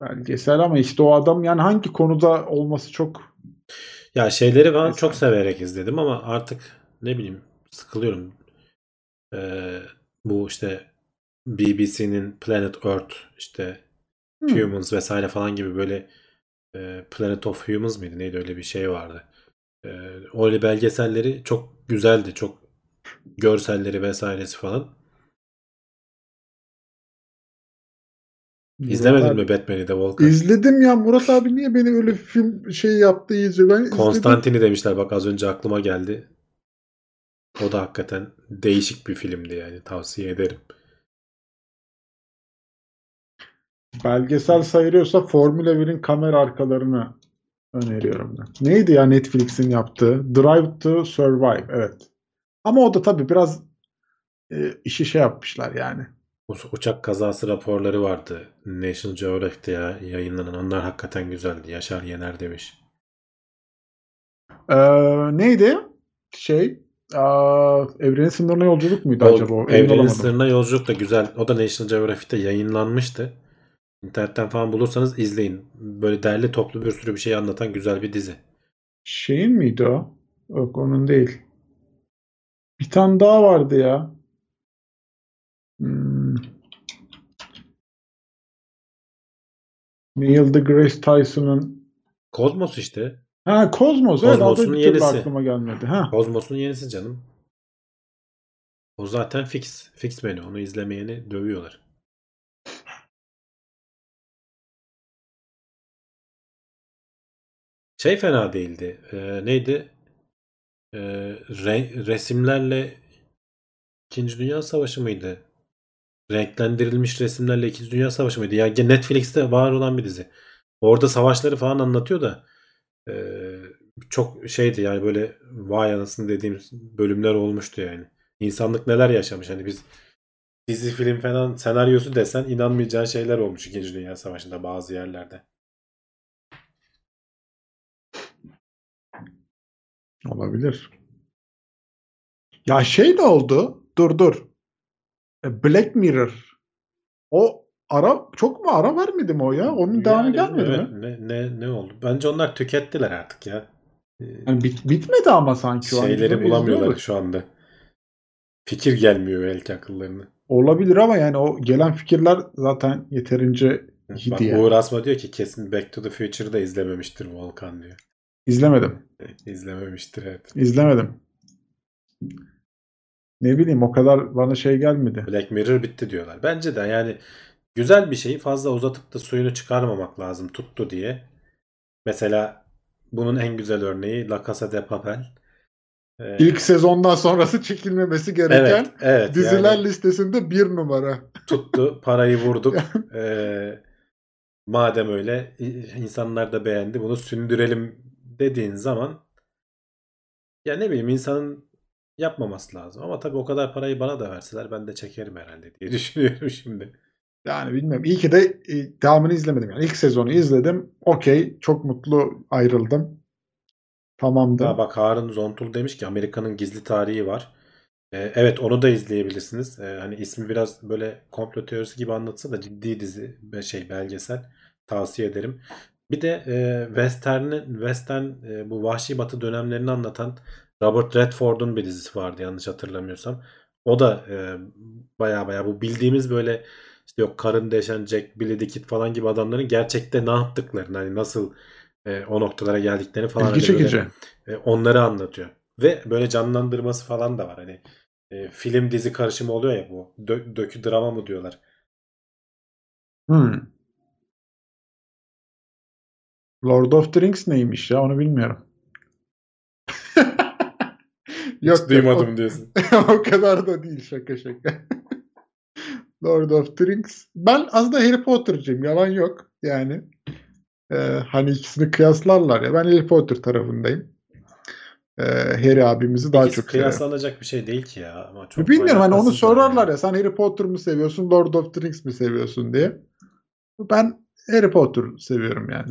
Belgesel ama işte o adam yani hangi konuda olması çok Ya şeyleri ben çok severek izledim ama artık ne bileyim sıkılıyorum. Ee, bu işte BBC'nin Planet Earth işte Hmm. Humans vesaire falan gibi böyle e, Planet of Humans mıydı neydi öyle bir şey vardı. E, öyle belgeselleri çok güzeldi. Çok görselleri vesairesi falan. İzlemedin Murat mi Batman'i de Volkan? İzledim ya Murat abi niye beni öyle film şey yaptı iyice ben izledim. Konstantini demişler bak az önce aklıma geldi. O da hakikaten değişik bir filmdi yani tavsiye ederim. Belgesel sayılıyorsa Formula 1'in kamera arkalarını öneriyorum ben. Neydi ya Netflix'in yaptığı? Drive to Survive. Evet. Ama o da tabii biraz e, işi şey yapmışlar yani. Uçak kazası raporları vardı. National Geographic'te ya- yayınlanan. Onlar hakikaten güzeldi. Yaşar Yener demiş. Ee, neydi? Şey aa, evrenin sınırına yolculuk muydu O acaba? Emin Evrenin olamadım. Sınırına Yolculuk da güzel. O da National Geographic'te yayınlanmıştı. İnternetten falan bulursanız izleyin. Böyle derli toplu bir sürü bir şey anlatan güzel bir dizi. Şeyin miydi o? Yok onun değil. Bir tane daha vardı ya. Neil deGrasse Tyson'ın Kozmos işte. Ha Kozmos. Evet Kozmos'un türlü yenisi. aklıma gelmedi. Ha. Kozmos'un yenisi canım. O zaten fix. Fix menü. Onu izlemeyeni dövüyorlar. Şey fena değildi. Ee, neydi? Ee, re- resimlerle İkinci Dünya Savaşı mıydı? Renklendirilmiş resimlerle İkinci Dünya Savaşı mıydı? Ya Netflix'te var olan bir dizi. Orada savaşları falan anlatıyor da ee, çok şeydi yani böyle vay anasını dediğimiz bölümler olmuştu yani. İnsanlık neler yaşamış hani biz dizi film falan senaryosu desen inanmayacağın şeyler olmuş İkinci Dünya Savaşı'nda bazı yerlerde. Olabilir. Ya şey ne oldu? Dur dur. E, Black Mirror. O ara çok mu ara vermedi mi o ya? Onun devamı Yani gelmedi evet, mi? ne, ne, ne oldu? Bence onlar tükettiler artık ya. Ee, Yani bit- bitmedi ama sanki şeyleri onu bulamıyorlar izliyoruz. şu anda. Fikir gelmiyor belki akıllarına. Olabilir ama yani o gelen fikirler zaten yeterince Bak yani. Uğur Asma diyor ki kesin Back to the Future'da izlememiştir Volkan diyor. İzlemedim. İzlememiştir evet. İzlemedim. Ne bileyim o kadar bana şey gelmedi. Black Mirror bitti diyorlar. Bence de yani güzel bir şeyi fazla uzatıp da suyunu çıkarmamak lazım tuttu diye. Mesela bunun en güzel örneği La Casa de Papel. Ee, İlk sezondan sonrası çekilmemesi gereken evet, evet, diziler yani listesinde bir numara. tuttu, parayı vurduk. Ee, madem öyle insanlar da beğendi bunu sündürelim dediğin zaman ya ne bileyim insanın yapmaması lazım. Ama tabii o kadar parayı bana da verseler ben de çekerim herhalde diye düşünüyorum şimdi. Yani bilmiyorum. İyi ki de e, devamını izlemedim. Yani ilk sezonu izledim. Okey. Çok mutlu ayrıldım. Tamamdı. Ha bak Harun Zontul demiş ki Amerika'nın gizli tarihi var. Ee, evet onu da izleyebilirsiniz. Ee, hani ismi biraz böyle komplo teorisi gibi anlatsa da ciddi dizi şey belgesel tavsiye ederim. Bir de e, Western'in Western e, bu Vahşi Batı dönemlerini anlatan Robert Redford'un bir dizisi vardı yanlış hatırlamıyorsam. O da e, baya baya bu bildiğimiz böyle işte yok karın deşen Jack, Billy the Kid falan gibi adamların gerçekte ne yaptıklarını hani nasıl e, o noktalara geldiklerini falan İlgi hani böyle, çekici. e, onları anlatıyor. Ve böyle canlandırması falan da var. Hani e, film dizi karışımı oluyor ya bu. Dö- dökü drama mı diyorlar. Hmm. Lord of the Rings neymiş ya onu bilmiyorum. Hiç o- duymadım diyorsun. o kadar da değil şaka şaka. Lord of the Rings. Ben aslında Harry Potter'cıyım. Yalan yok. Yani e, hani ikisini kıyaslarlar ya. Ben Harry Potter tarafındayım. E, Harry abimizi daha İkisi çok kıyaslanacak bir şey değil ki ya. Ama çok Bilmiyorum hani onu sorarlar yani. ya sen Harry Potter mı seviyorsun Lord of the Rings mi seviyorsun diye. Ben Harry Potter seviyorum yani.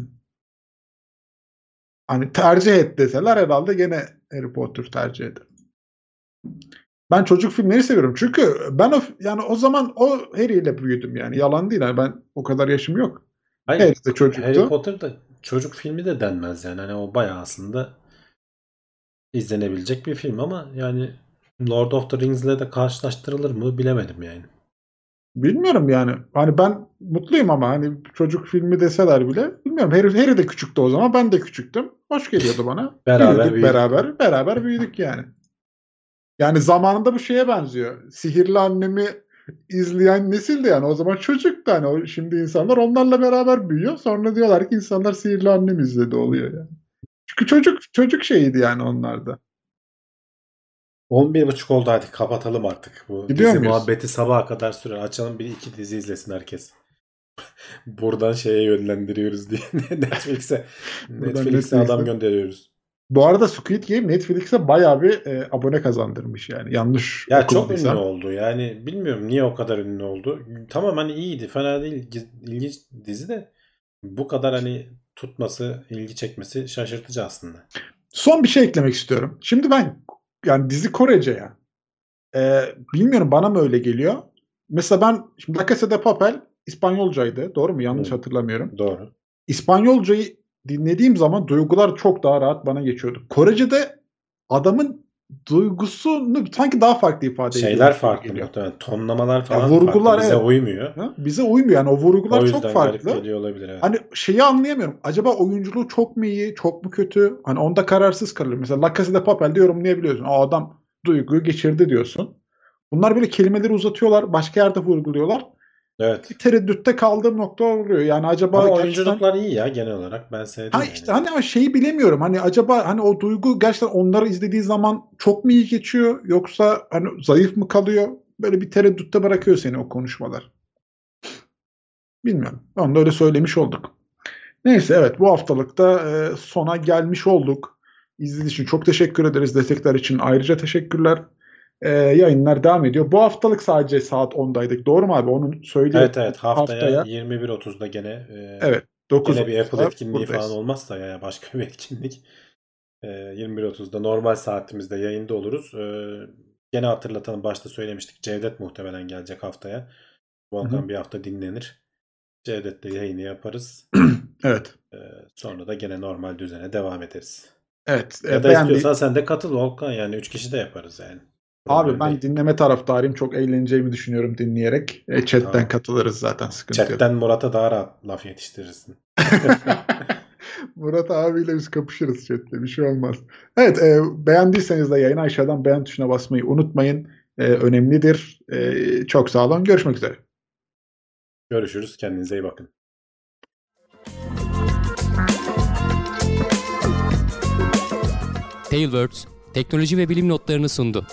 Hani tercih et deseler herhalde gene Harry Potter tercih ederim. Ben çocuk filmleri seviyorum. Çünkü ben o, yani o zaman o Harry ile büyüdüm yani. Yalan değil. Yani ben o kadar yaşım yok. Hayır, Harry de çocuktu. Harry Potter da çocuk filmi de denmez yani. Hani o bayağı aslında izlenebilecek bir film ama yani Lord of the Rings'le de karşılaştırılır mı bilemedim yani. Bilmiyorum yani. Hani ben mutluyum ama hani çocuk filmi deseler bile bilmiyorum. Harry, Harry de küçüktü o zaman. Ben de küçüktüm. Hoş geliyordu bana. Beraber büyüdük, büyüdük. beraber beraber büyüdük yani. Yani zamanında bu şeye benziyor. Sihirli annemi izleyen nesil de yani o zaman çocuktu hani o, şimdi insanlar onlarla beraber büyüyor. Sonra diyorlar ki insanlar sihirli annem izledi oluyor yani. Çünkü çocuk çocuk şeyiydi yani onlarda. 11.30 oldu hadi kapatalım artık. Bu Gidiyor dizi muyuz? muhabbeti sabaha kadar sürer. Açalım bir iki dizi izlesin herkes. Buradan şeye yönlendiriyoruz diye. Netflix'e Netflix'e adam Netflix'e. gönderiyoruz. Bu arada Squid Game Netflix'e bayağı bir e, abone kazandırmış yani. Yanlış Ya çok ünlü oldu. Yani bilmiyorum niye o kadar ünlü oldu. Tamam hani iyiydi. Fena değil. ilginç dizi de bu kadar hani tutması, ilgi çekmesi şaşırtıcı aslında. Son bir şey eklemek istiyorum. Şimdi ben yani dizi Korece ya. Ee, bilmiyorum bana mı öyle geliyor. Mesela ben şimdi La Casa de Papel İspanyolcaydı. Doğru mu? Yanlış Hı. hatırlamıyorum. Doğru. İspanyolcayı dinlediğim zaman duygular çok daha rahat bana geçiyordu. Korece'de adamın duygusunu sanki daha farklı ifade ediyor. Şeyler farklı geliyor. muhtemelen. Tonlamalar falan vurgular, farklı. Bize evet. uymuyor. Ha? Bize uymuyor yani o vurgular o yüzden çok farklı. geliyor olabilir. Evet. Hani şeyi anlayamıyorum. Acaba oyunculuğu çok mu iyi, çok mu kötü? Hani onda kararsız kalıyorum. Mesela La Casa de Papel'de yorumlayabiliyorsun. O adam duyguyu geçirdi diyorsun. Bunlar böyle kelimeleri uzatıyorlar, başka yerde vurguluyorlar. Evet. Bir tereddütte kaldığım nokta oluyor. Yani acaba Ama gerçekten... oyunculuklar iyi ya genel olarak. Ben sevdim Ha yani. işte hani ama şeyi bilemiyorum. Hani acaba hani o duygu gerçekten onları izlediği zaman çok mu iyi geçiyor yoksa hani zayıf mı kalıyor? Böyle bir tereddütte bırakıyor seni o konuşmalar. Bilmiyorum. Onu da öyle söylemiş olduk. Neyse evet bu haftalıkta e, sona gelmiş olduk. İzlediğiniz için çok teşekkür ederiz. Destekler için ayrıca teşekkürler. E, yayınlar devam ediyor. Bu haftalık sadece saat 10'daydık. Doğru mu abi? Onu söyleyelim. Evet evet haftaya, Haftaya- 21.30'da gene e, Evet. 9 gene bir Apple etkinliği buradayız. falan olmazsa ya başka bir etkinlik e, 21.30'da normal saatimizde yayında oluruz. E, gene hatırlatalım başta söylemiştik Cevdet muhtemelen gelecek haftaya. Volkan bir hafta dinlenir. Cevdet'le yayını yaparız. Evet. E, sonra da gene normal düzene devam ederiz. Evet. e, Ya da beğendi- istiyorsan sen de katıl Volkan yani 3 kişi de yaparız yani. Abi ben dinleme taraftarıyım. Çok eğleneceğimi düşünüyorum dinleyerek. E, chatten Tamam. katılırız zaten sıkıntı yok. Chatten Murat'a daha rahat laf yetiştirirsin. Murat abiyle biz kapışırız chatte. Bir şey olmaz. Evet e, beğendiyseniz de yayını aşağıdan beğen tuşuna basmayı unutmayın. E, önemlidir. E, çok sağ olun. Görüşmek üzere. Görüşürüz. Kendinize iyi bakın. Tailwords teknoloji ve bilim notlarını sundu.